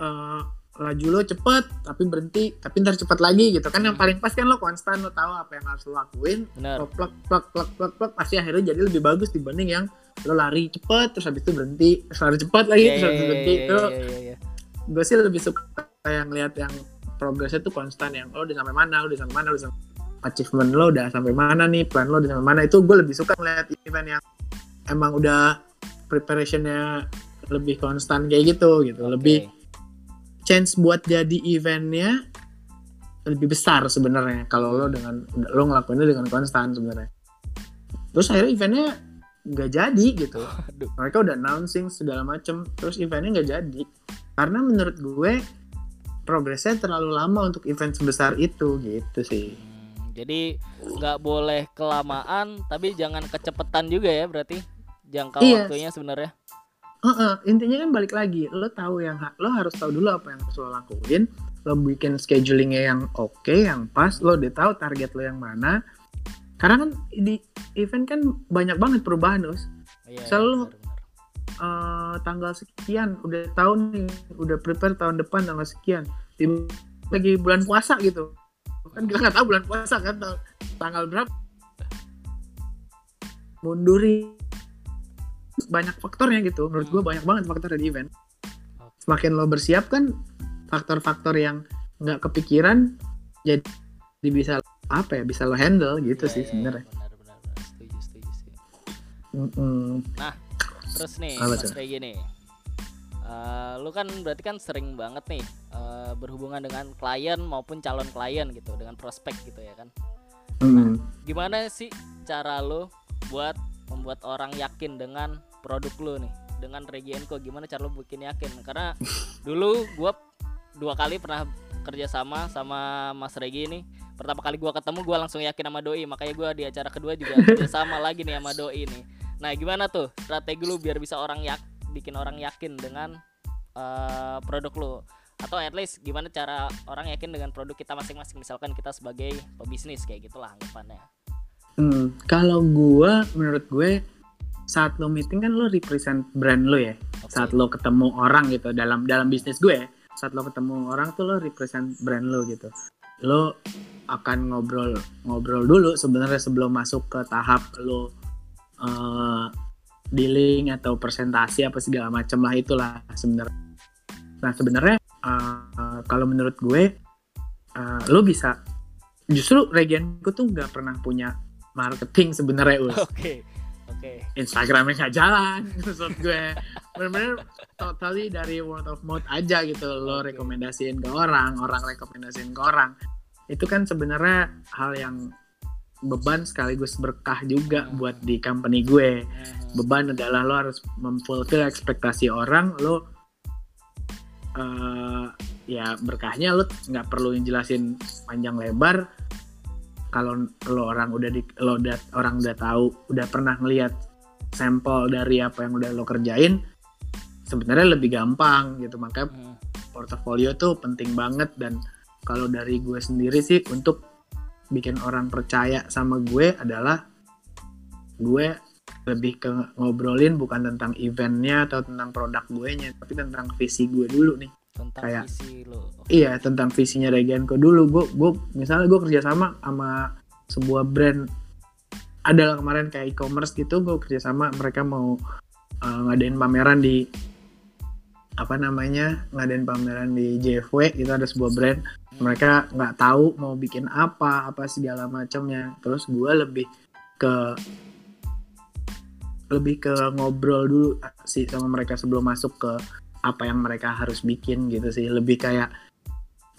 uh, laju lo cepet tapi berhenti tapi ntar cepet lagi gitu. Kan yang paling pas kan lo konstan lo tahu apa yang harus lo lakuin. Lo plak plak plak plak plak pasti akhirnya jadi lebih bagus dibanding yang lo lari cepet terus habis itu berhenti terus lari cepet lagi yeah, terus habis yeah, berhenti. yeah, itu yeah, yeah, yeah. gue sih lebih suka yang lihat yang progresnya tuh konstan yang lo udah sampai mana lo udah sampai mana lo udah sampai achievement lo udah sampai mana nih plan lo udah sampai mana. Itu gue lebih suka ngeliat event yang emang udah preparationnya lebih konstan kayak gitu gitu. Okay. lebih chance buat jadi eventnya lebih besar sebenarnya. Kalau lo dengan lo ngelakuinnya dengan konstan sebenarnya. Terus akhirnya eventnya nggak jadi gitu. Aduh. mereka udah announcing segala macem terus eventnya nggak jadi. Karena menurut gue progresnya terlalu lama untuk event sebesar itu gitu sih. Hmm, jadi nggak boleh kelamaan tapi jangan kecepetan juga ya berarti jangka iya. waktunya sebenarnya uh -uh, intinya kan balik lagi lo tahu yang lo harus tahu dulu apa yang harus lo lakuin lo bikin schedulingnya yang oke okay, yang pas lo udah tahu target lo yang mana. Karena kan di event kan banyak banget perubahan us. Iya, selalu iya, uh, tanggal sekian udah tahu nih udah prepare tahun depan tanggal sekian di lagi bulan puasa gitu. Kan kita nggak tahu bulan puasa kan tanggal berapa. Mundurin banyak faktornya gitu. Menurut gue hmm. banyak banget faktor di event. Semakin lo bersiap kan faktor-faktor yang nggak kepikiran jadi bisa apa ya bisa lo handle gitu ya, sih ya, sebenarnya. benar-benar setuju setuju sih. Mm -mm. nah terus nih apa mas Regi nih. Uh, lu kan berarti kan sering banget nih uh, berhubungan dengan klien maupun calon klien gitu dengan prospek gitu ya kan? Mm. nah, gimana sih cara lo buat membuat orang yakin dengan produk lu nih dengan Regi Enko gimana cara lu bikin yakin? Karena <laughs> dulu gua dua kali pernah kerja sama sama Mas Regi ini pertama kali gua ketemu gua langsung yakin sama Doi. Makanya gua di acara kedua juga <laughs> kerja sama lagi nih sama Doi nih. Nah gimana tuh strategi lu biar bisa orang yak bikin orang yakin dengan uh, produk lu? Atau at least gimana cara orang yakin dengan produk kita masing-masing? Misalkan kita sebagai pebisnis kayak gitulah anggapannya. Hmm, kalau gue, menurut gue saat lo meeting kan lo represent brand lo ya. Okay. Saat lo ketemu orang gitu dalam dalam bisnis gue, ya, saat lo ketemu orang tuh lo represent brand lo gitu. Lo akan ngobrol ngobrol dulu sebenarnya sebelum masuk ke tahap lo uh, dealing atau presentasi apa segala macam lah itulah sebenarnya. Nah sebenarnya uh, kalau menurut gue uh, lo bisa justru Regenku tuh nggak pernah punya marketing sebenarnya us Oke. Oke. Instagramnya nggak jalan <laughs> maksud gue bener-bener totally dari word of mouth aja gitu lo Oke. rekomendasiin ke orang orang rekomendasiin ke orang itu kan sebenarnya hal yang beban sekaligus berkah juga Hmm. buat di company gue Mhm. beban adalah lo harus memfulfill ekspektasi orang lo eh ya berkahnya lo nggak perlu jelasin panjang lebar kalau lo orang udah di lo udah orang udah tahu udah pernah ngelihat sampel dari apa yang udah lo kerjain sebenarnya lebih gampang gitu. Makanya Mhm. portofolio tuh penting banget. Dan kalau dari gue sendiri sih untuk bikin orang percaya sama gue adalah gue lebih ke ngobrolin bukan tentang eventnya atau tentang produk gue nya tapi tentang visi gue dulu nih Tentang kayak- visi lo. iya tentang visinya Regenco dulu gue gue misalnya gue kerjasama sama sebuah brand adalah kemarin kayak e-commerce gitu gue kerjasama mereka mau uh, ngadain pameran di apa namanya ngadain pameran di JFW itu ada sebuah brand. Mereka nggak tahu mau bikin apa apa segala macamnya. Terus gue lebih ke lebih ke ngobrol dulu sih sama mereka sebelum masuk ke apa yang mereka harus bikin gitu sih. Lebih kayak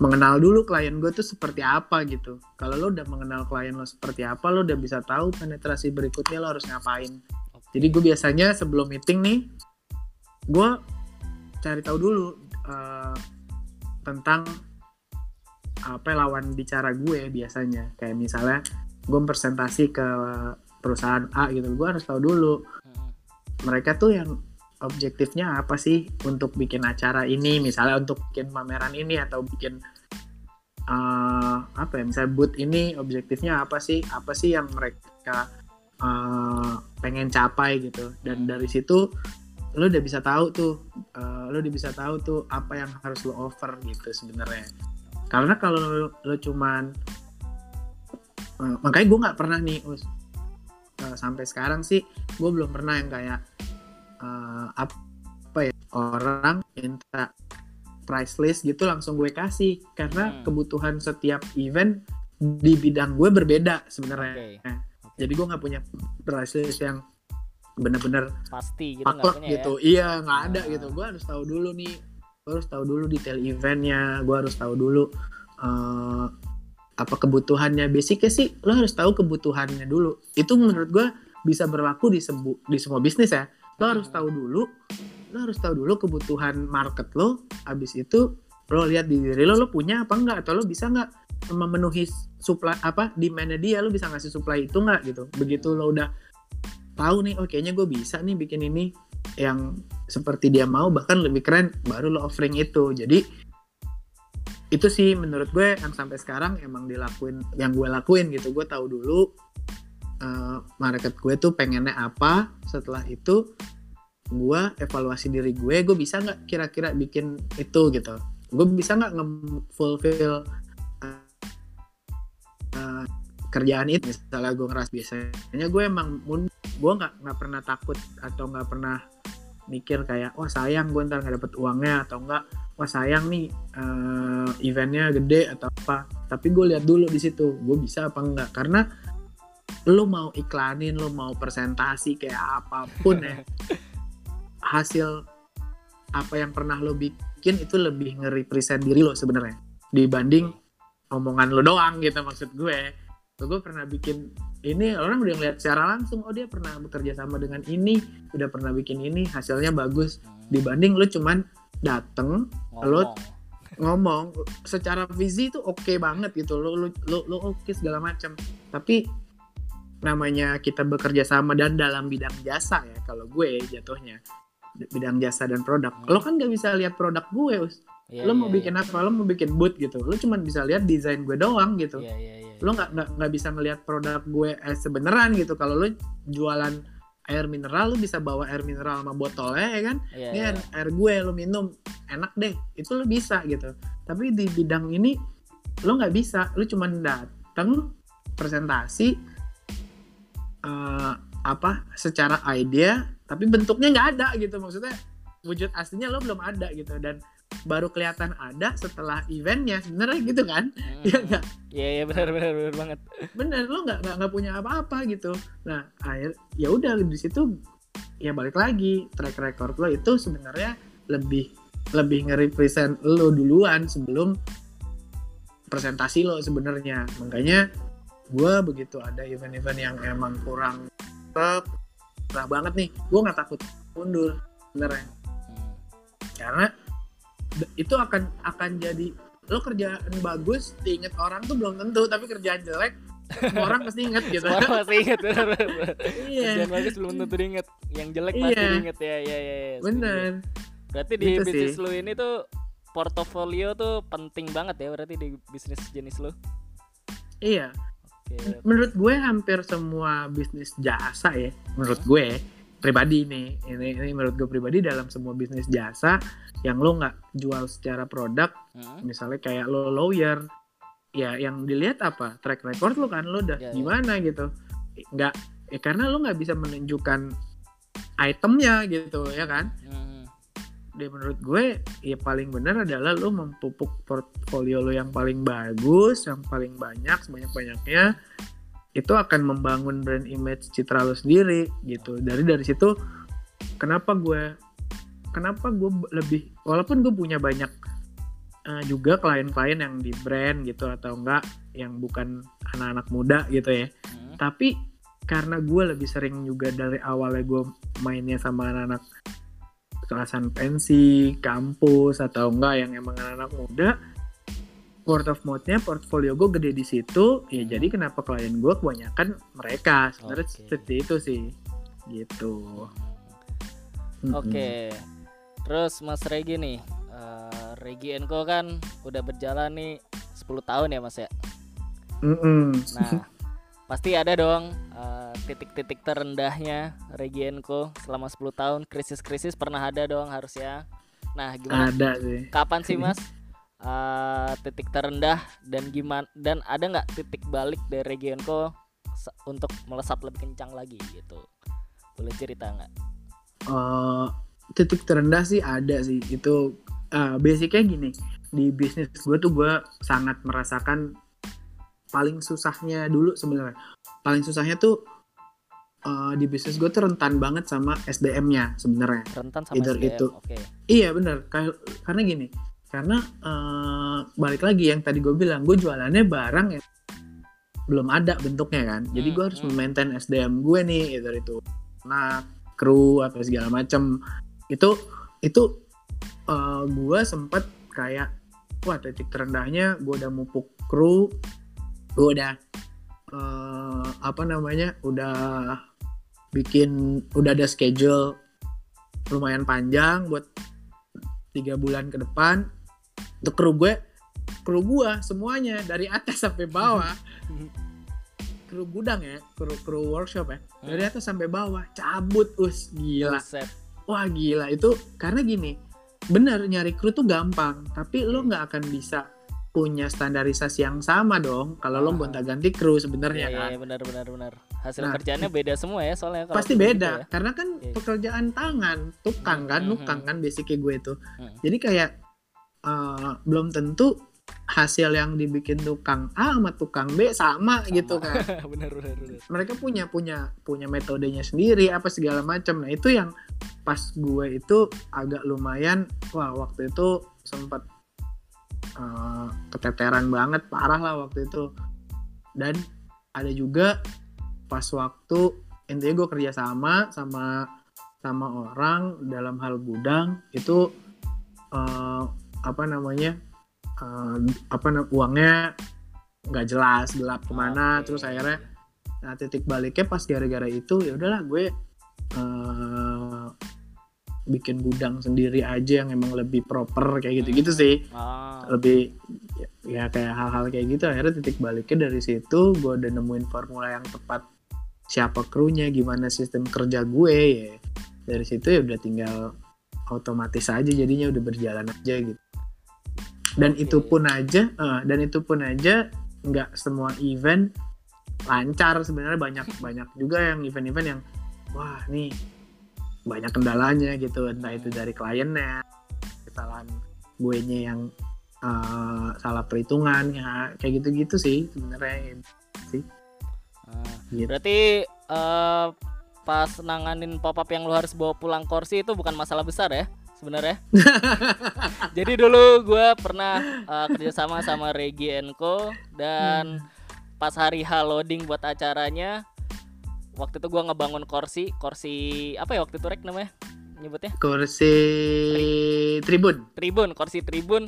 mengenal dulu klien gue tuh seperti apa gitu. Kalau lo udah mengenal klien lo seperti apa lo udah bisa tahu penetrasi berikutnya lo harus ngapain. Jadi gue biasanya sebelum meeting nih gue cari tahu dulu eh, tentang apa lawan bicara gue biasanya. Kayak misalnya gue presentasi ke perusahaan A gitu gue harus tahu dulu. Mhm. mereka tuh yang objektifnya apa sih untuk bikin acara ini? Misalnya untuk bikin pameran ini atau bikin eh, apa ya misalnya booth ini objektifnya apa sih? Apa sih yang mereka eh, pengen capai gitu? Dan dari situ lo udah bisa tahu tuh eh, lo udah bisa tahu tuh apa yang harus lo offer gitu sebenarnya. Karena kalau lo, lo cuman eh, makanya gue nggak pernah nih Us, eh, sampai sekarang sih gue belum pernah yang kayak eh, apa ya orang minta price list gitu langsung gue kasih. Karena Hmm. kebutuhan setiap event di bidang gue berbeda sebenarnya. Oke. Nah, jadi gue nggak punya price list yang bener-bener Pasti gitu paklek punya gitu. iya nggak ada Ah. gitu. Gue harus tahu dulu nih gue harus tahu dulu detail eventnya gue harus tahu dulu eh, apa kebutuhannya. Basicnya sih lo harus tahu kebutuhannya dulu. Itu menurut gue bisa berlaku di sebu di semua bisnis ya lo harus tahu dulu lo harus tahu dulu kebutuhan market lo abis itu lo lihat di diri lo lo punya apa enggak atau lo bisa nggak memenuhi supply apa demandnya dia lo bisa ngasih supply itu nggak gitu. Begitu lo udah tahu nih oh kayaknya gue bisa nih bikin ini yang seperti dia mau bahkan lebih keren baru lo offering itu. Jadi itu sih menurut gue yang sampai sekarang emang dilakuin yang gue lakuin gitu. Gue tahu dulu eh, market gue tuh pengennya apa setelah itu gue evaluasi diri gue gue bisa nggak kira-kira bikin itu gitu. Gue bisa nggak nge-fulfill eh, eh, kerjaan itu? Misalnya gue ngeras biasanya gue emang gue nggak nggak pernah takut atau nggak pernah mikir kayak wah sayang gue ntar nggak dapet uangnya atau enggak wah sayang nih eh, eventnya gede atau apa. Tapi gue lihat dulu di situ gue bisa apa enggak karena lo mau iklanin lo mau presentasi kayak apa pun ya. <laughs> Hasil apa yang pernah lo bikin itu lebih nge-represent diri lo sebenarnya. Dibanding omongan lo doang gitu maksud gue. Gue pernah bikin ini orang udah ngeliat secara langsung oh dia pernah bekerja sama dengan ini udah pernah bikin ini hasilnya bagus. Dibanding lo cuman dateng lo- Ngomong. ngomong secara visi itu oke banget gitu. Lo lo lo, lo oke segala macam tapi namanya kita bekerja sama dan dalam bidang jasa ya kalau gue jatuhnya. Bidang jasa dan produk. Hmm. lo kan nggak bisa lihat produk gue us. Iya, lo mau iya, bikin apa? Lo mau bikin booth gitu. Lo cuman bisa lihat desain gue doang gitu. Iya, iya, iya. lo nggak nggak nggak bisa ngelihat produk gue eh, sebeneran gitu. Kalau lo jualan air mineral lo bisa bawa air mineral sama botolnya ya kan? Iya, ini iya. air, air gue lo minum. Enak deh. Itu lo bisa gitu. Tapi di bidang ini lo nggak bisa. Lo cuman datang presentasi eh, apa secara idea tapi bentuknya nggak ada gitu. Maksudnya wujud aslinya lo belum ada gitu. Dan baru kelihatan ada setelah eventnya sebenarnya gitu kan? Hmm. Iya nggak? Iya iya benar benar benar banget. bener lo nggak nggak nggak punya apa-apa gitu. Nah akhir ya udah di situ ya balik lagi. Track record lo itu sebenarnya lebih lebih nge-represent lo duluan sebelum presentasi lo sebenarnya. Makanya gue begitu ada event-event yang emang kurang tetap kurang banget nih gue nggak takut mundur sebenarnya Hmm. karena itu akan akan jadi lo kerjaan bagus diinget orang tuh belum tentu tapi kerjaan jelek semua orang pasti inget gitu Semua orang masih inget benar. benar. iya Kerjaan bagus belum tentu diinget. Yang jelek Iya. pasti diinget ya ya ya. ya, bener Berarti di Gitu bisnis sih. lu ini tuh portofolio tuh penting banget ya berarti di bisnis jenis lu. iya Oke. menurut gue hampir semua bisnis jasa ya menurut gue pribadi nih ini ini menurut gue pribadi dalam semua bisnis jasa yang lo nggak jual secara produk Hmm. misalnya kayak lo lawyer ya yang dilihat apa track record lo kan lo udah Ya, ya. gimana gitu nggak ya karena lo nggak bisa menunjukkan itemnya gitu ya kan Hmm. Dan menurut gue ya paling benar adalah lo mempupuk portfolio lo yang paling bagus yang paling banyak sebanyak banyaknya itu akan membangun brand image citra lo sendiri gitu. Dari dari situ kenapa gue kenapa gue lebih walaupun gue punya banyak eh, juga klien-klien yang di brand gitu atau enggak yang bukan anak-anak muda gitu ya. Hmm. tapi karena gue lebih sering juga dari awalnya gue mainnya sama anak-anak kelasan pensi, kampus atau enggak yang emang anak-anak muda word of mouth-nya portfolio gue gede di situ ya Hmm. jadi kenapa klien gue kebanyakan mereka sebenarnya Oke. seperti itu sih gitu. Oke. Terus Mas Regi nih, eh, Regi Enko kan udah berjalan nih 10 tahun ya Mas ya. Mm-mm. Nah, pasti ada dong eh, titik-titik terendahnya Regi Enko selama 10 tahun. Krisis-krisis pernah ada dong harusnya. Nah, gimana? ada sih Kapan sih Mas eh, titik terendah dan gimana dan ada nggak titik balik dari Regi Enko se- untuk melesat lebih kencang lagi gitu? Boleh cerita nggak? Eh, titik terendah sih ada sih itu eh, basicnya gini di bisnis gue tuh gue sangat merasakan paling susahnya dulu sebenarnya paling susahnya tuh eh, di bisnis gue tuh rentan banget sama SDM-nya sebenarnya Rentan sama Either SDM. itu. Oke. iya bener karena gini karena eh, balik lagi yang tadi gue bilang gue jualannya barang yang belum ada bentuknya kan jadi Hmm, gue harus hmm. memaintain SDM gue nih either itu nah kru atau segala macem itu itu eh, gue sempet kayak wah titik terendahnya gue udah mupuk kru gue udah eh, apa namanya udah bikin udah ada schedule lumayan panjang buat tiga bulan ke depan. Untuk kru gue kru gue semuanya dari atas sampai bawah. <laughs> Kru gudang ya kru kru workshop ya. Dari atas sampai bawah cabut us gila. Wah gila. Itu karena gini bener nyari kru tuh gampang tapi lo nggak akan bisa punya standarisasi yang sama dong kalau lo Ah. gonta-ganti kru sebenarnya iya kan iya, benar benar benar. Hasil Nah, kerjaannya beda semua ya soalnya kalau pasti gitu beda ya. karena kan Iya. pekerjaan tangan tukang kan Hmm, nukang kan basicnya gue itu Hmm. jadi kayak eh, belum tentu hasil yang dibikin tukang A sama tukang B sama, Sama. gitu <laughs> kan benar benar benar. mereka punya punya punya metodenya sendiri apa segala macam nah itu yang pas gue itu agak lumayan wah waktu itu sempat eh, keteteran banget parah lah waktu itu dan ada juga pas waktu intinya gue kerja sama sama sama orang dalam hal gudang itu eh, apa namanya eh, apa uangnya nggak jelas gelap ke mana Oke. terus akhirnya Nah titik baliknya pas gara-gara itu ya udahlah gue eh, bikin gudang sendiri aja yang emang lebih proper kayak gitu-gitu Hmm. sih. Ah, lebih ya, ya kayak hal-hal kayak gitu. Akhirnya titik baliknya dari situ gue udah nemuin formula yang tepat siapa krunya gimana sistem kerja gue ya. Dari situ ya udah tinggal otomatis aja jadinya udah berjalan aja gitu. Dan Oke. itu pun aja eh, dan itu pun aja nggak semua event lancar sebenarnya. Banyak banyak juga yang event-event yang wah nih banyak kendalanya gitu entah itu dari kliennya kesalahan gue nya yang uh, salah perhitungan ya kayak gitu-gitu sih sebenarnya sih. Ah, gitu. berarti eh, pas nanganin pop up yang lu harus bawa pulang kursi itu bukan masalah besar ya sebenarnya? <laughs> Jadi dulu gue pernah eh, kerjasama sama Regi Co dan pas hari H loading buat acaranya waktu itu gua ngebangun kursi kursi apa ya waktu itu rek namanya? Nyebutnya? Kursi tribun. Tribun kursi tribun.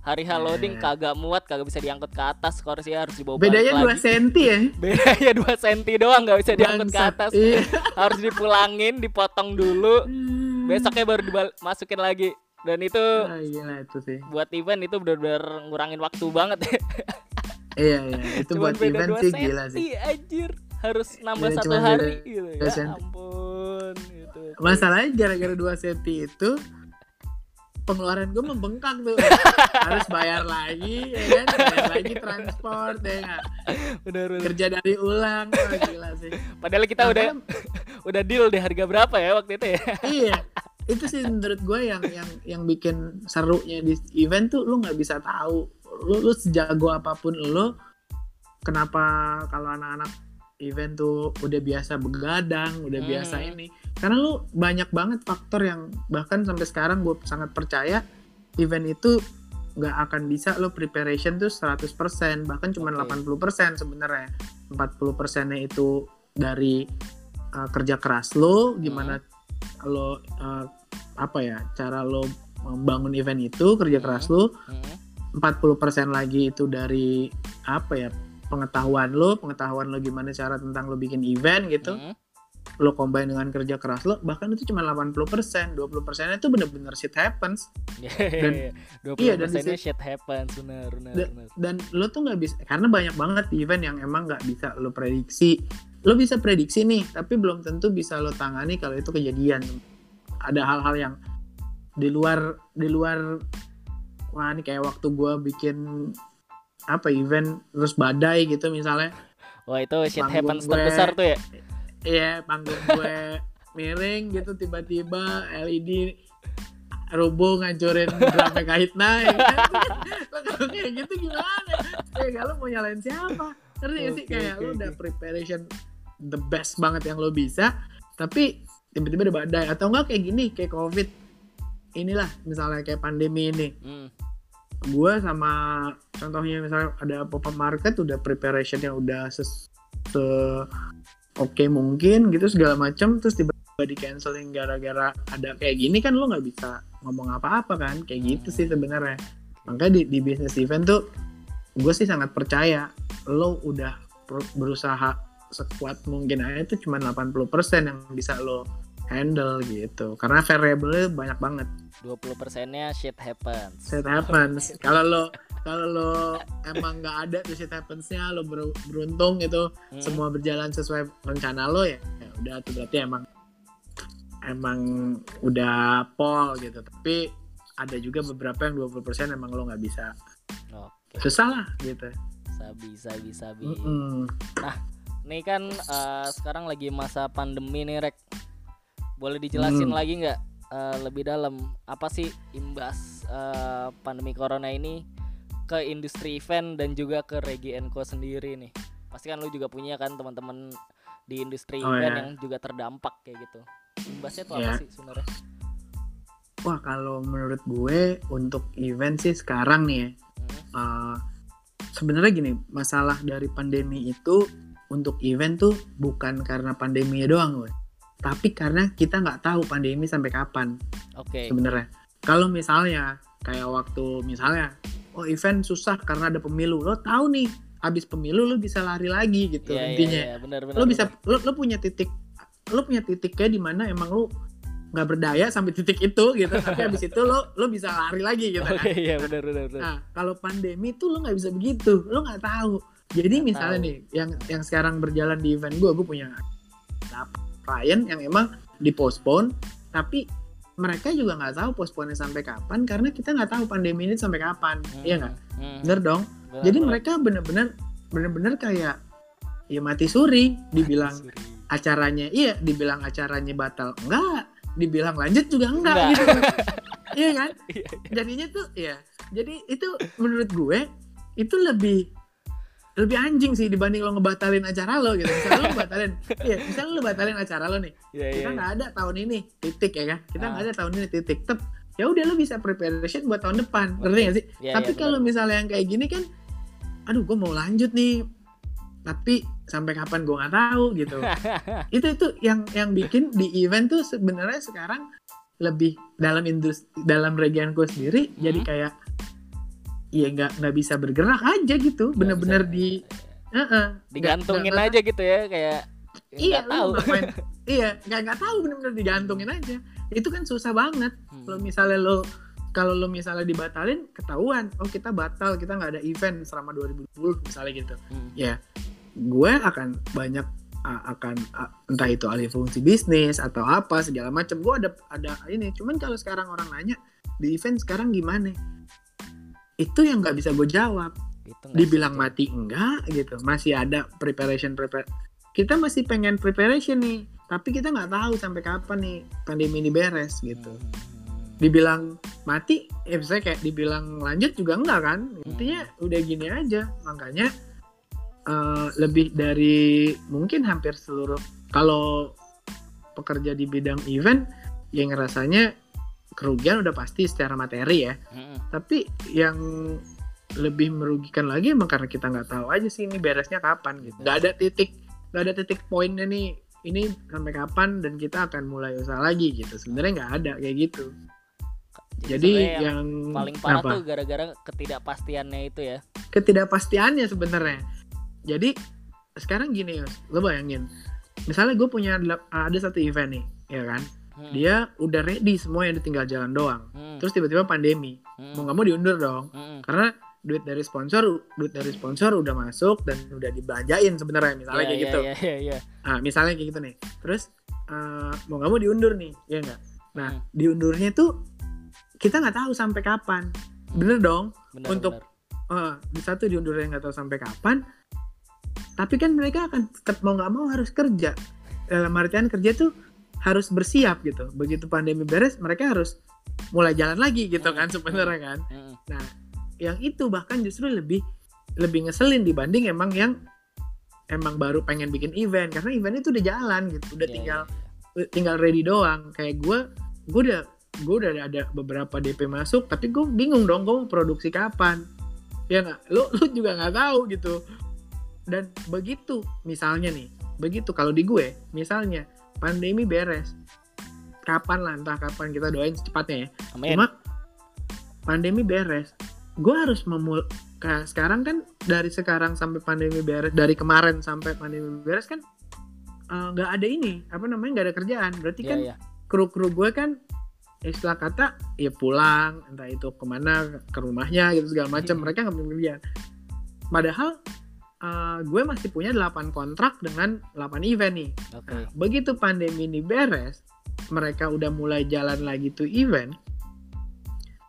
Hari loading Eh. kagak muat kagak bisa diangkut ke atas kursi harus dibawa bedanya balik 2 lagi. senti ya. <laughs> Bedanya 2 senti doang nggak bisa diangkut ke atas. Iya. <laughs> harus dipulangin dipotong dulu. Besoknya baru dimasukin lagi. Dan itu Ah, gila itu sih. buat event itu benar-benar ngurangin waktu banget. Ya <laughs> iya iya. Itu Cuman buat event 2 sih gila sih. anjir harus nambah Iya, satu hari gitu dua ya. senti. ampun gitu. masalahnya gara-gara 2 senti itu pengeluaran gue membengkak tuh. <laughs> Harus bayar lagi ya kan? Bayar lagi transport ya nggak? bener bener. Kerja dari ulang Wah, gila sih. Padahal kita udah Makanya- <laughs> udah deal di harga berapa ya waktu itu ya? <laughs> Iya itu sih menurut gue yang yang yang bikin serunya di event tuh lu nggak bisa tahu. Lu lu sejago apa pun lu kenapa kalau anak-anak event tuh udah biasa begadang udah Hmm. biasa ini karena lu banyak banget faktor yang bahkan sampai sekarang gue sangat percaya event itu nggak akan bisa lo preparation tuh 100% bahkan cuma Oke. 80% sebenarnya 40 persennya itu dari uh, kerja keras lo gimana lo uh, apa ya cara lo membangun event itu kerja keras lo Hmm. 40% lagi itu dari apa ya pengetahuan lo pengetahuan lo gimana cara tentang lo bikin event gitu. Hmm. lo combine dengan kerja keras lo bahkan itu cuma 80% 20% itu bener-bener shit happens. <laughs> Dua iya, dan di persennya shit happens. Benar benar Da- dan lo tuh nggak bisa karena banyak banget event yang emang nggak bisa lo prediksi. Lo bisa prediksi nih tapi belum tentu bisa lo tangani kalau itu kejadian. Ada hal-hal yang di luar di luar wah ini kayak waktu gua bikin apa event terus badai gitu misalnya. Wah itu shit happens gue- terbesar tuh ya? Iya panggung gue miring gitu tiba-tiba LED rubuh ngancurin drama kahitna ya kan? Lo <laughs> kalau kayak gitu gimana? Ya kalau mau nyalain siapa? Ngerti gak sih? Kayak oke, lo udah preparation the best banget yang lo bisa tapi tiba-tiba ada badai. Atau enggak kayak gini kayak covid. Inilah misalnya kayak pandemi ini. Hmm. Gue sama contohnya misalnya ada pop up market udah preparation yang udah ses se oke mungkin gitu segala macam terus tiba-tiba di canceling gara-gara ada kayak gini kan lo nggak bisa ngomong apa-apa kan? Kayak gitu sih sebenarnya. Makanya di, di bisnis event tuh gue sih sangat percaya lo udah berusaha sekuat mungkin aja itu cuma 80% yang bisa lo handle gitu. Karena variable banyak banget 20 persennya shit happens shit happens kalau lo kalau lo emang nggak ada tuh shit happensnya lo ber- beruntung itu Hmm. semua berjalan sesuai rencana lo ya, ya udah tuh berarti emang emang udah pol gitu tapi ada juga beberapa yang 20% emang lo nggak bisa oke susah lah gitu sabi sabi sabi Mm-mm. Nih kan eh, sekarang lagi masa pandemi nih Rek. Boleh dijelasin Hmm. lagi nggak eh, lebih dalam apa sih imbas eh, pandemi corona ini ke industri event dan juga ke Regi Co sendiri nih. Pasti kan lu juga punya kan teman-teman di industri Oh, event ya. yang juga terdampak kayak gitu. Imbasnya tuh apa Ya. sih sebenarnya? wah kalau menurut gue untuk event sih sekarang nih ya Hmm. uh, sebenarnya gini masalah dari pandemi itu untuk event tuh bukan karena pandemi doang gue tapi karena kita nggak tahu pandemi sampai kapan Oke. sebenarnya kalau misalnya kayak waktu misalnya oh event susah karena ada pemilu lo tahu nih habis pemilu lo bisa lari lagi gitu Iya, iya, intinya iya, benar benar. lo bisa lo, lo punya titik lo punya titiknya di mana emang lo nggak berdaya sampai titik itu gitu tapi habis itu lo lo bisa lari lagi gitu Oke, kan <laughs> iya benar benar benar. Nah, kalau pandemi tuh lo nggak bisa begitu, lo nggak tahu. Jadi Nggak misalnya tahu. nih, yang yang sekarang berjalan di event gue, gue punya klien yang emang dipospon, tapi mereka juga nggak tahu posponnya sampai kapan karena kita nggak tahu pandemi ini sampai kapan, Hmm, iya nggak? hmm, Bener dong. benar, Jadi benar. mereka bener-bener bener-bener kayak ya mati suri, dibilang Suri. acaranya iya, dibilang acaranya batal enggak, dibilang lanjut juga enggak, Enggak. gitu. <laughs> iya kan Iya, jadinya tuh ya jadi itu menurut gue itu lebih lebih anjing sih dibanding lo ngebatalin acara lo gitu. Misalnya lo batalin <laughs> iya misalnya lo batalin acara lo nih iya, iya. kita nggak ada tahun ini titik ya kan? Kita nggak Ah. ada tahun ini titik. Tep ya udah lo bisa preparation buat tahun depan. Ngerti gak sih? Iya, tapi iya, kalau misalnya yang kayak gini kan aduh gue mau lanjut nih. Tapi sampai kapan gue nggak tahu gitu. <laughs> Itu itu yang yang bikin di event tuh sebenarnya sekarang lebih dalam industri dalam regionku sendiri Hmm. jadi kayak ya nggak nggak bisa bergerak aja gitu. Bener-bener di Heeh. digantungin Nggak- nggak- aja gitu ya kayak iya nggak tahu. ngapain? <laughs> Iya nggak nggak tahu bener-bener digantungin aaja itu kan susah banget. Hmm. kalau misalnya lo kalau lo misalnya dibatalin ketahuan. Oh kita batal kita nggak ada event selama 2020 misalnya gitu. Hmm. ya gue akan banyak uh, akan uh, entah itu alih fungsi bisnis atau apa segala macam. Gue ada ada ini. Cuman kalau sekarang orang nanya di event sekarang gimana itu yang nggak bisa gue jawab Itu dibilang sih. mati enggak gitu masih ada preparation prepare kita masih pengen preparation nih tapi kita nggak tahu sampai kapan nih pandemi ini beres gitu Hmm. dibilang mati ya bisa kayak dibilang lanjut juga enggak kan intinya Hmm. udah gini aja makanya eh, lebih dari mungkin hampir seluruh kalau pekerja di bidang event yang ngerasanya kerugian udah pasti secara materi ya. Hmm. tapi yang lebih merugikan lagi emang karena kita nggak tahu aja sih ini beresnya kapan gitu. Nggak ada titik nggak ada titik poinnya nih ini sampai kapan dan kita akan mulai usaha lagi gitu. Sebenarnya nggak ada kayak gitu. Jadi sebenarnya yang, paling parah apa? tuh gara-gara ketidakpastiannya itu ya. Ketidakpastiannya sebenarnya. Jadi sekarang gini lo bayangin. Misalnya gue punya ada satu event nih ya kan Hmm. dia udah ready semua yang tinggal jalan doang Hmm. terus tiba-tiba pandemi Hmm. mau nggak mau diundur dong Hmm. karena duit dari sponsor duit dari sponsor udah masuk dan udah dibelanjain sebenarnya misalnya Iya, kayak iya, gitu iya, iya, iya. nah misalnya kayak gitu nih terus eh, mau nggak mau diundur nih ya nggak nah Hmm. diundurnya tuh kita nggak tahu sampai kapan bener dong Benar, Untuk- benar. Eh, di satu diundurnya nggak tahu sampai kapan tapi kan mereka akan tetap mau nggak mau harus kerja dalam artian kerja tuh harus bersiap gitu. Begitu pandemi beres mereka harus mulai jalan lagi gitu kan sebenarnya kan. Hmm. yang itu bahkan justru lebih lebih ngeselin dibanding emang yang emang baru pengen bikin event. Karena event itu udah jalan gitu udah Iya, tinggal iya, tinggal ready doang. Kayak gue gue udah gue udah ada beberapa DP masuk tapi gue bingung dong gue mau produksi kapan? Ya nggak? Lu <laughs> lu juga nggak tahu gitu. Dan begitu misalnya nih begitu kalau di gue misalnya pandemi beres kapan lah entah kapan kita doain secepatnya ya. Amin. Cuma pandemi beres, gue harus memul kayak sekarang kan dari sekarang sampai pandemi beres, dari kemarin sampai pandemi beres kan eh, nggak ada ini apa namanya nggak ada kerjaan. Berarti Iya, kan iya. kru-kru gue kan istilah kata ya pulang entah itu ke mana ke rumahnya gitu segala macam mereka nggak punya kerjaan. Padahal eh, gue masih punya 8 kontrak dengan 8 event nih. Oke. Nah, begitu pandemi ini beres, mereka udah mulai jalan lagi tuh event,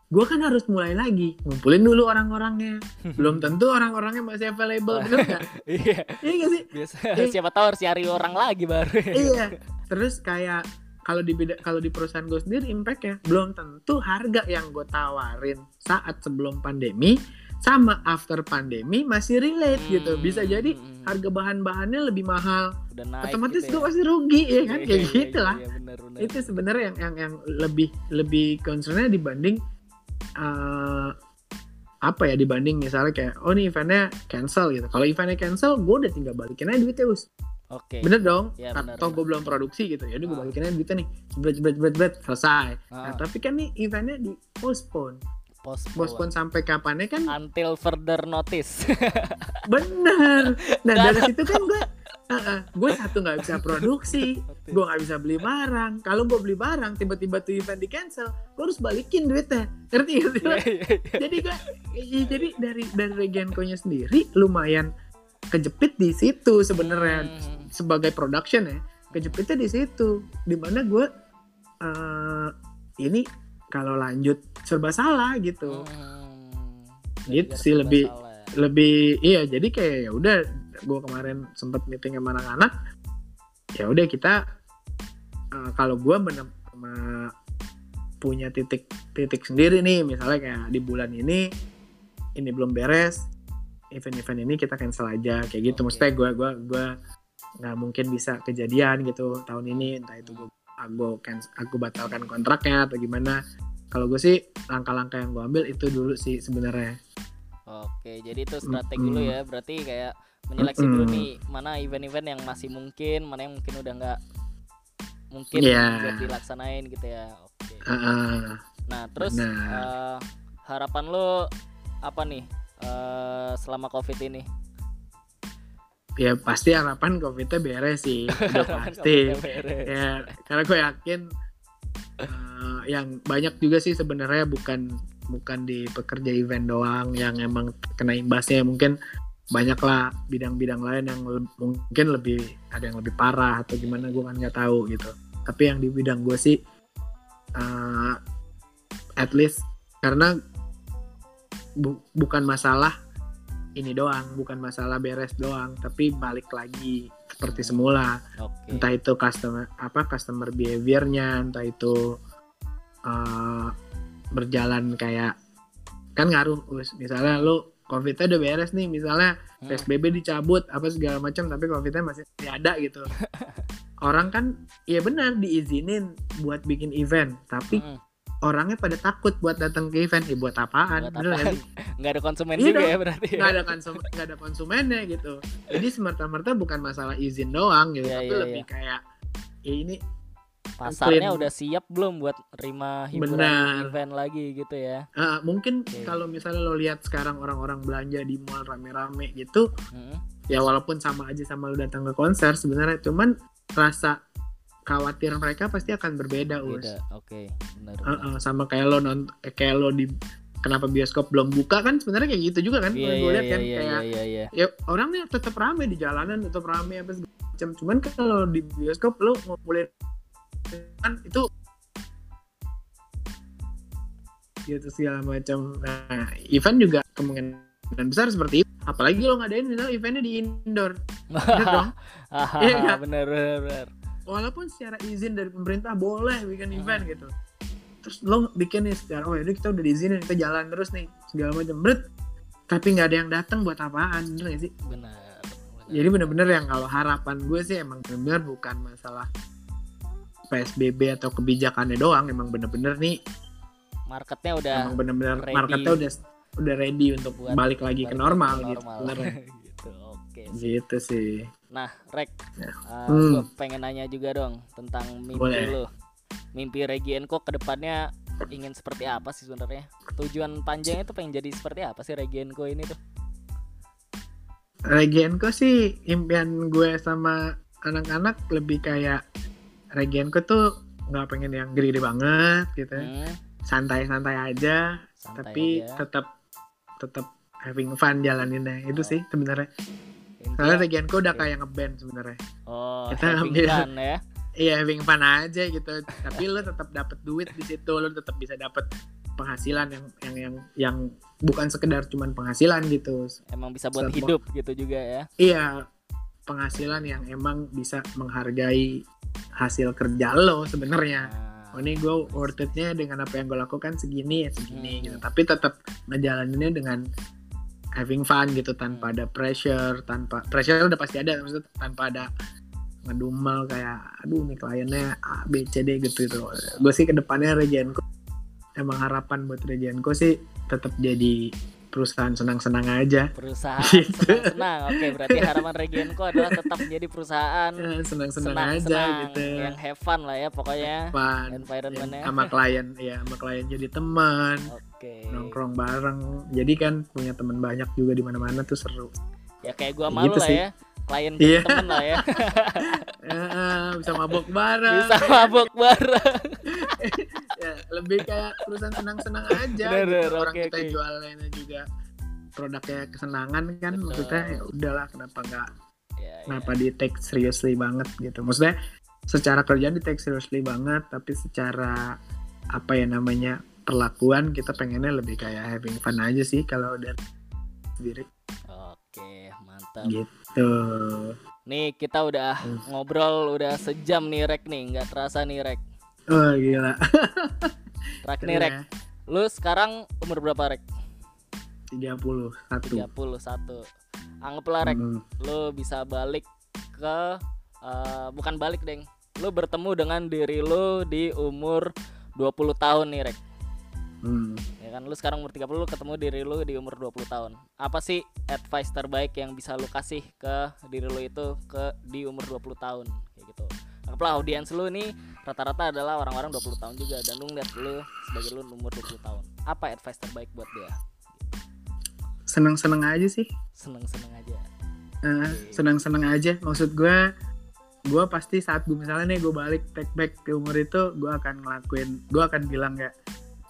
gue kan harus mulai lagi ngumpulin dulu orang-orangnya. <laughs> Belum tentu orang-orangnya masih available, bener nggak? <laughs> Iya, Iya nggak sih? biasa Eh. siapa tahu harus cari orang lagi baru. iya. <laughs> Terus kayak kalau di beda, kalau di perusahaan gue sendiri impact ya belum tentu harga yang gue tawarin saat sebelum pandemi sama after pandemi masih relate gitu. Bisa jadi Hmm, harga bahan-bahannya lebih mahal, udah naik otomatis gitu gue pasti rugi ya kan? <laughs> Kayak iya, gitu iya, lah. iya, itu sebenarnya yang yang yang lebih lebih concernnya dibanding eh, apa ya dibanding misalnya kayak oh nih eventnya cancel gitu. Kalau eventnya cancel gue udah tinggal balikin aja duitnya us Oke. bener dong. Kan bener, toh gue belum produksi gitu. Ya udah gue Ah. balikin aja duitnya nih. Jebret jebret jebret jebret selesai. Nah Ah, tapi kan nih eventnya di postpone postpone. postpone sampai kapannya kan until further notice. <laughs> bener nah dari situ kan gue gue satu nggak bisa produksi gue nggak bisa beli barang kalau gue beli barang tiba-tiba tuh event di cancel gue harus balikin duitnya ngerti sih lo? Iya, iya, iya. jadi gue jadi dari dari Regenco-nya sendiri lumayan kejepit di situ sebenarnya Hmm. sebagai production ya kejepitnya di situ di mana gue eh ini kalau lanjut serba salah gitu Hmm. Gitu sih, lebih- salah ya. lebih iya jadi kayak ya udah gue kemarin sempet meeting sama anak-anak ya udah kita eh, kalau gue punya titik titik sendiri nih misalnya kayak di bulan ini ini belum beres event-event ini kita cancel aja kayak gitu Oke. maksudnya gue gue gue nggak mungkin bisa kejadian gitu tahun ini entah itu gue aku cancel, aku batalkan kontraknya atau gimana kalau gue sih langkah-langkah yang gue ambil itu dulu sih sebenarnya Oke, jadi itu strategi Mm-mm. lu ya. Berarti kayak menyeleksi dulu Mm-mm. nih mana event-event yang masih mungkin, mana yang mungkin udah nggak mungkin Iya. buat dilaksanain gitu ya. Oke. Heeh. Nah, terus Benar. eh, harapan lu apa nih eh, selama Covid ini? Ya pasti harapan covidnya beres sih. <laughs> Udah pasti. Ya karena gue yakin eh, yang banyak juga sih sebenarnya bukan bukan di pekerja event doang yang emang kena imbasnya. Mungkin banyak lah bidang-bidang lain yang le- mungkin lebih ada yang lebih parah atau gimana gue kan nggak tahu gitu. Tapi yang di bidang gue sih eh, at least karena bu- bukan masalah ini doang bukan masalah beres doang tapi balik lagi seperti semula Oke. entah itu customer apa customer behaviornya entah itu uh, berjalan kayak kan ngaruh misalnya lu covidnya udah beres nih misalnya Hmm. psbb dicabut apa segala macam tapi covidnya masih ada gitu <laughs> orang kan ya benar diizinin buat bikin event tapi Mm-mm. Orangnya pada takut buat datang ke event ya buat apaan Buat apaan? <laughs> nggak ada konsumen Iya juga dong. ya berarti. nggak ada konsum nggak ada konsumennya gitu jadi semerta-merta bukan masalah izin doang gitu Iya, tapi iya, lebih kayak ya ini Pasarnya clean. udah siap belum buat terima hiburan Benar. event lagi gitu ya? Uh, mungkin Oke. kalau misalnya lo lihat sekarang orang-orang belanja di mall rame-rame gitu, Mm-mm. ya walaupun sama aja sama lo datang ke konser sebenarnya, cuman rasa khawatir mereka pasti akan berbeda, us. Oke, benar. Uh, uh, sama kayak lo non, eh, kayak lo di kenapa bioskop belum buka kan sebenarnya kayak gitu juga kan? Iya gue lihat iya kan iya kayak iya iya. ya orangnya tetap rame di jalanan, tetap rame apa macam. Cuman kalau di bioskop lo ngumpulin kan itu gitu segala macam. Nah, event juga kemungkinan besar seperti itu. Apalagi lo ngadain misalnya eventnya di indoor, bener <laughs> dong. Iya bener bener bener. Walaupun secara izin dari pemerintah boleh bikin Hmm. event gitu. Terus lo bikin nih secara, oh ini kita udah diizinin, kita jalan terus nih segala macam. Berat. Tapi nggak ada yang datang buat apaan, bener gak sih? Benar. Jadi bener-bener yang kalau harapan gue sih emang bener-bener bukan masalah PSBB atau kebijakannya doang, emang bener-bener nih, marketnya udah emang bener-bener ready. marketnya udah udah ready untuk Buat balik lagi ke balik normal, ke gitu. normal. Bener. <laughs> gitu. Oke. gitu sih. Nah, Rek, Ya. uh, Hmm. gua pengen nanya juga dong tentang mimpi Boleh. lu. Mimpi Regienko ke depannya ingin seperti apa sih sebenarnya? Tujuan panjangnya tuh pengen jadi seperti apa sih Regienko ini tuh? Regienko sih impian gue sama anak-anak lebih kayak Regienko tuh nggak pengen yang gede-gede banget gitu. Hmm, santai-santai aja, santai tapi aja. tetap tetap having fun jalaninnya itu Oh. sih sebenarnya. Karena Regienko udah Oke. kayak ngeband sebenarnya. oh, kita having ambil- fun <laughs> ya. Iya having fun aja gitu. Tapi lo tetap dapat duit di situ, lo tetap bisa dapat penghasilan yang yang yang yang bukan sekedar cuman penghasilan gitu. Emang bisa buat Semua- hidup gitu juga ya. Iya, penghasilan yang emang bisa menghargai hasil kerja lo sebenarnya. Nah, Oh ini gue worth it-nya dengan apa yang gue lakukan segini ya segini Hmm. gitu. Tapi tetap ngejalaninnya dengan having fun gitu tanpa Hmm. ada pressure, tanpa pressure udah pasti ada maksudnya tanpa ada ngedumel kayak aduh nih kliennya A B C D gitu itu. Gue sih ke depannya Regienko emang harapan buat Regienko sih tetap jadi perusahaan senang-senang aja. perusahaan <laughs> Gitu. senang-senang. Oke, berarti harapan Regienko adalah tetap menjadi perusahaan Ya, <laughs> senang-senang aja senang-senang gitu. yang have fun lah ya pokoknya Fun. environmentnya. sama <laughs> klien ya sama klien jadi teman Oke. nongkrong bareng jadi kan punya teman banyak juga di mana-mana tuh seru Ya kayak gua malu gitu lah sih. ya. Klien jadi temen lah ya. Ya, bisa mabok bareng Bisa mabok bareng. Ya, lebih kayak perusahaan senang-senang aja Bener, gitu. orang oke, kita jualnya juga produknya kesenangan kan Betul. maksudnya ya udahlah kenapa nggak Ya, ya. kenapa di take seriously banget gitu maksudnya secara kerjaan di take seriously banget tapi secara apa ya namanya perlakuan kita pengennya lebih kayak having fun aja sih kalau udah sendiri Oke, mantap. gitu Nih kita udah Hmm. ngobrol udah sejam nih Rek nih, nggak terasa nih Rek. Oh gila <laughs> Terakhir nih Rek. Lu sekarang umur berapa Rek? 31. 31. Anggaplah Rek, Hmm. lu bisa balik ke eh, bukan balik, Deng. Lu bertemu dengan diri lu di umur 20 tahun nih, Rek. Hmm. Ya kan lu sekarang umur 30 lu ketemu diri lu di umur 20 tahun. Apa sih advice terbaik yang bisa lu kasih ke diri lu itu ke di umur 20 tahun kayak gitu. Anggaplah audiens lu nih rata-rata adalah orang-orang 20 tahun juga dan lu ngeliat lu sebagai lu umur 20 tahun. Apa advice terbaik buat dia? Seneng-seneng aja sih. Seneng-seneng aja. Eh, seneng-seneng aja. Maksud gue, gue pasti saat gue misalnya nih gue balik take back ke umur itu, gue akan ngelakuin, gue akan bilang kayak,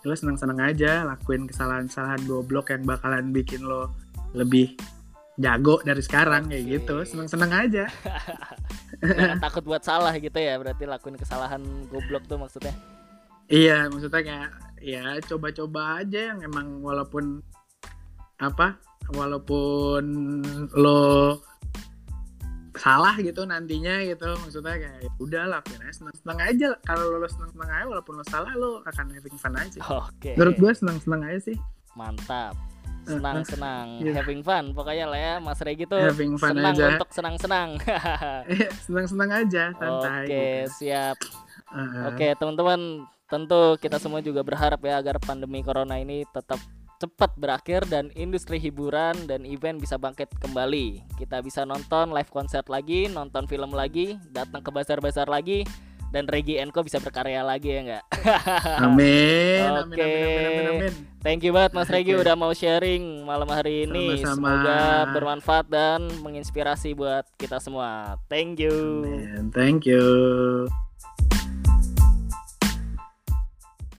lo seneng-seneng aja, lakuin kesalahan-kesalahan goblok yang bakalan bikin lo lebih jago dari sekarang kayak gitu. Seneng-seneng aja. <laughs> Jangan takut buat salah gitu ya, berarti lakuin kesalahan goblok tuh maksudnya. Iya, maksudnya kayak ya coba-coba aja yang emang walaupun apa, walaupun lo salah gitu nantinya gitu maksudnya kayak ya udah lakuin aja seneng-seneng aja kalau lo seneng-seneng aja walaupun lo salah lo akan having fun aja Oke. menurut gue seneng-seneng aja sih Mantap. Senang-senang, <laughs> Iya. having fun pokoknya lah ya Mas Regi tuh Having fun senang aja. untuk senang-senang. <laughs> seneng-seneng aja santai Oke, gitu. siap. Heeh. Oke, teman-teman, tentu kita semua juga berharap ya agar pandemi corona ini tetap cepat berakhir dan industri hiburan dan event bisa bangkit kembali. Kita bisa nonton live konser lagi, nonton film lagi, datang ke bazar-bazar lagi dan Regi Enko bisa berkarya lagi ya enggak? <laughs> amin amin Oke. amin amin amin amin Thank you banget Mas Regi Oke. udah mau sharing malam hari ini. Sama-sama. Semoga bermanfaat dan menginspirasi buat kita semua. Thank you. Amin. thank you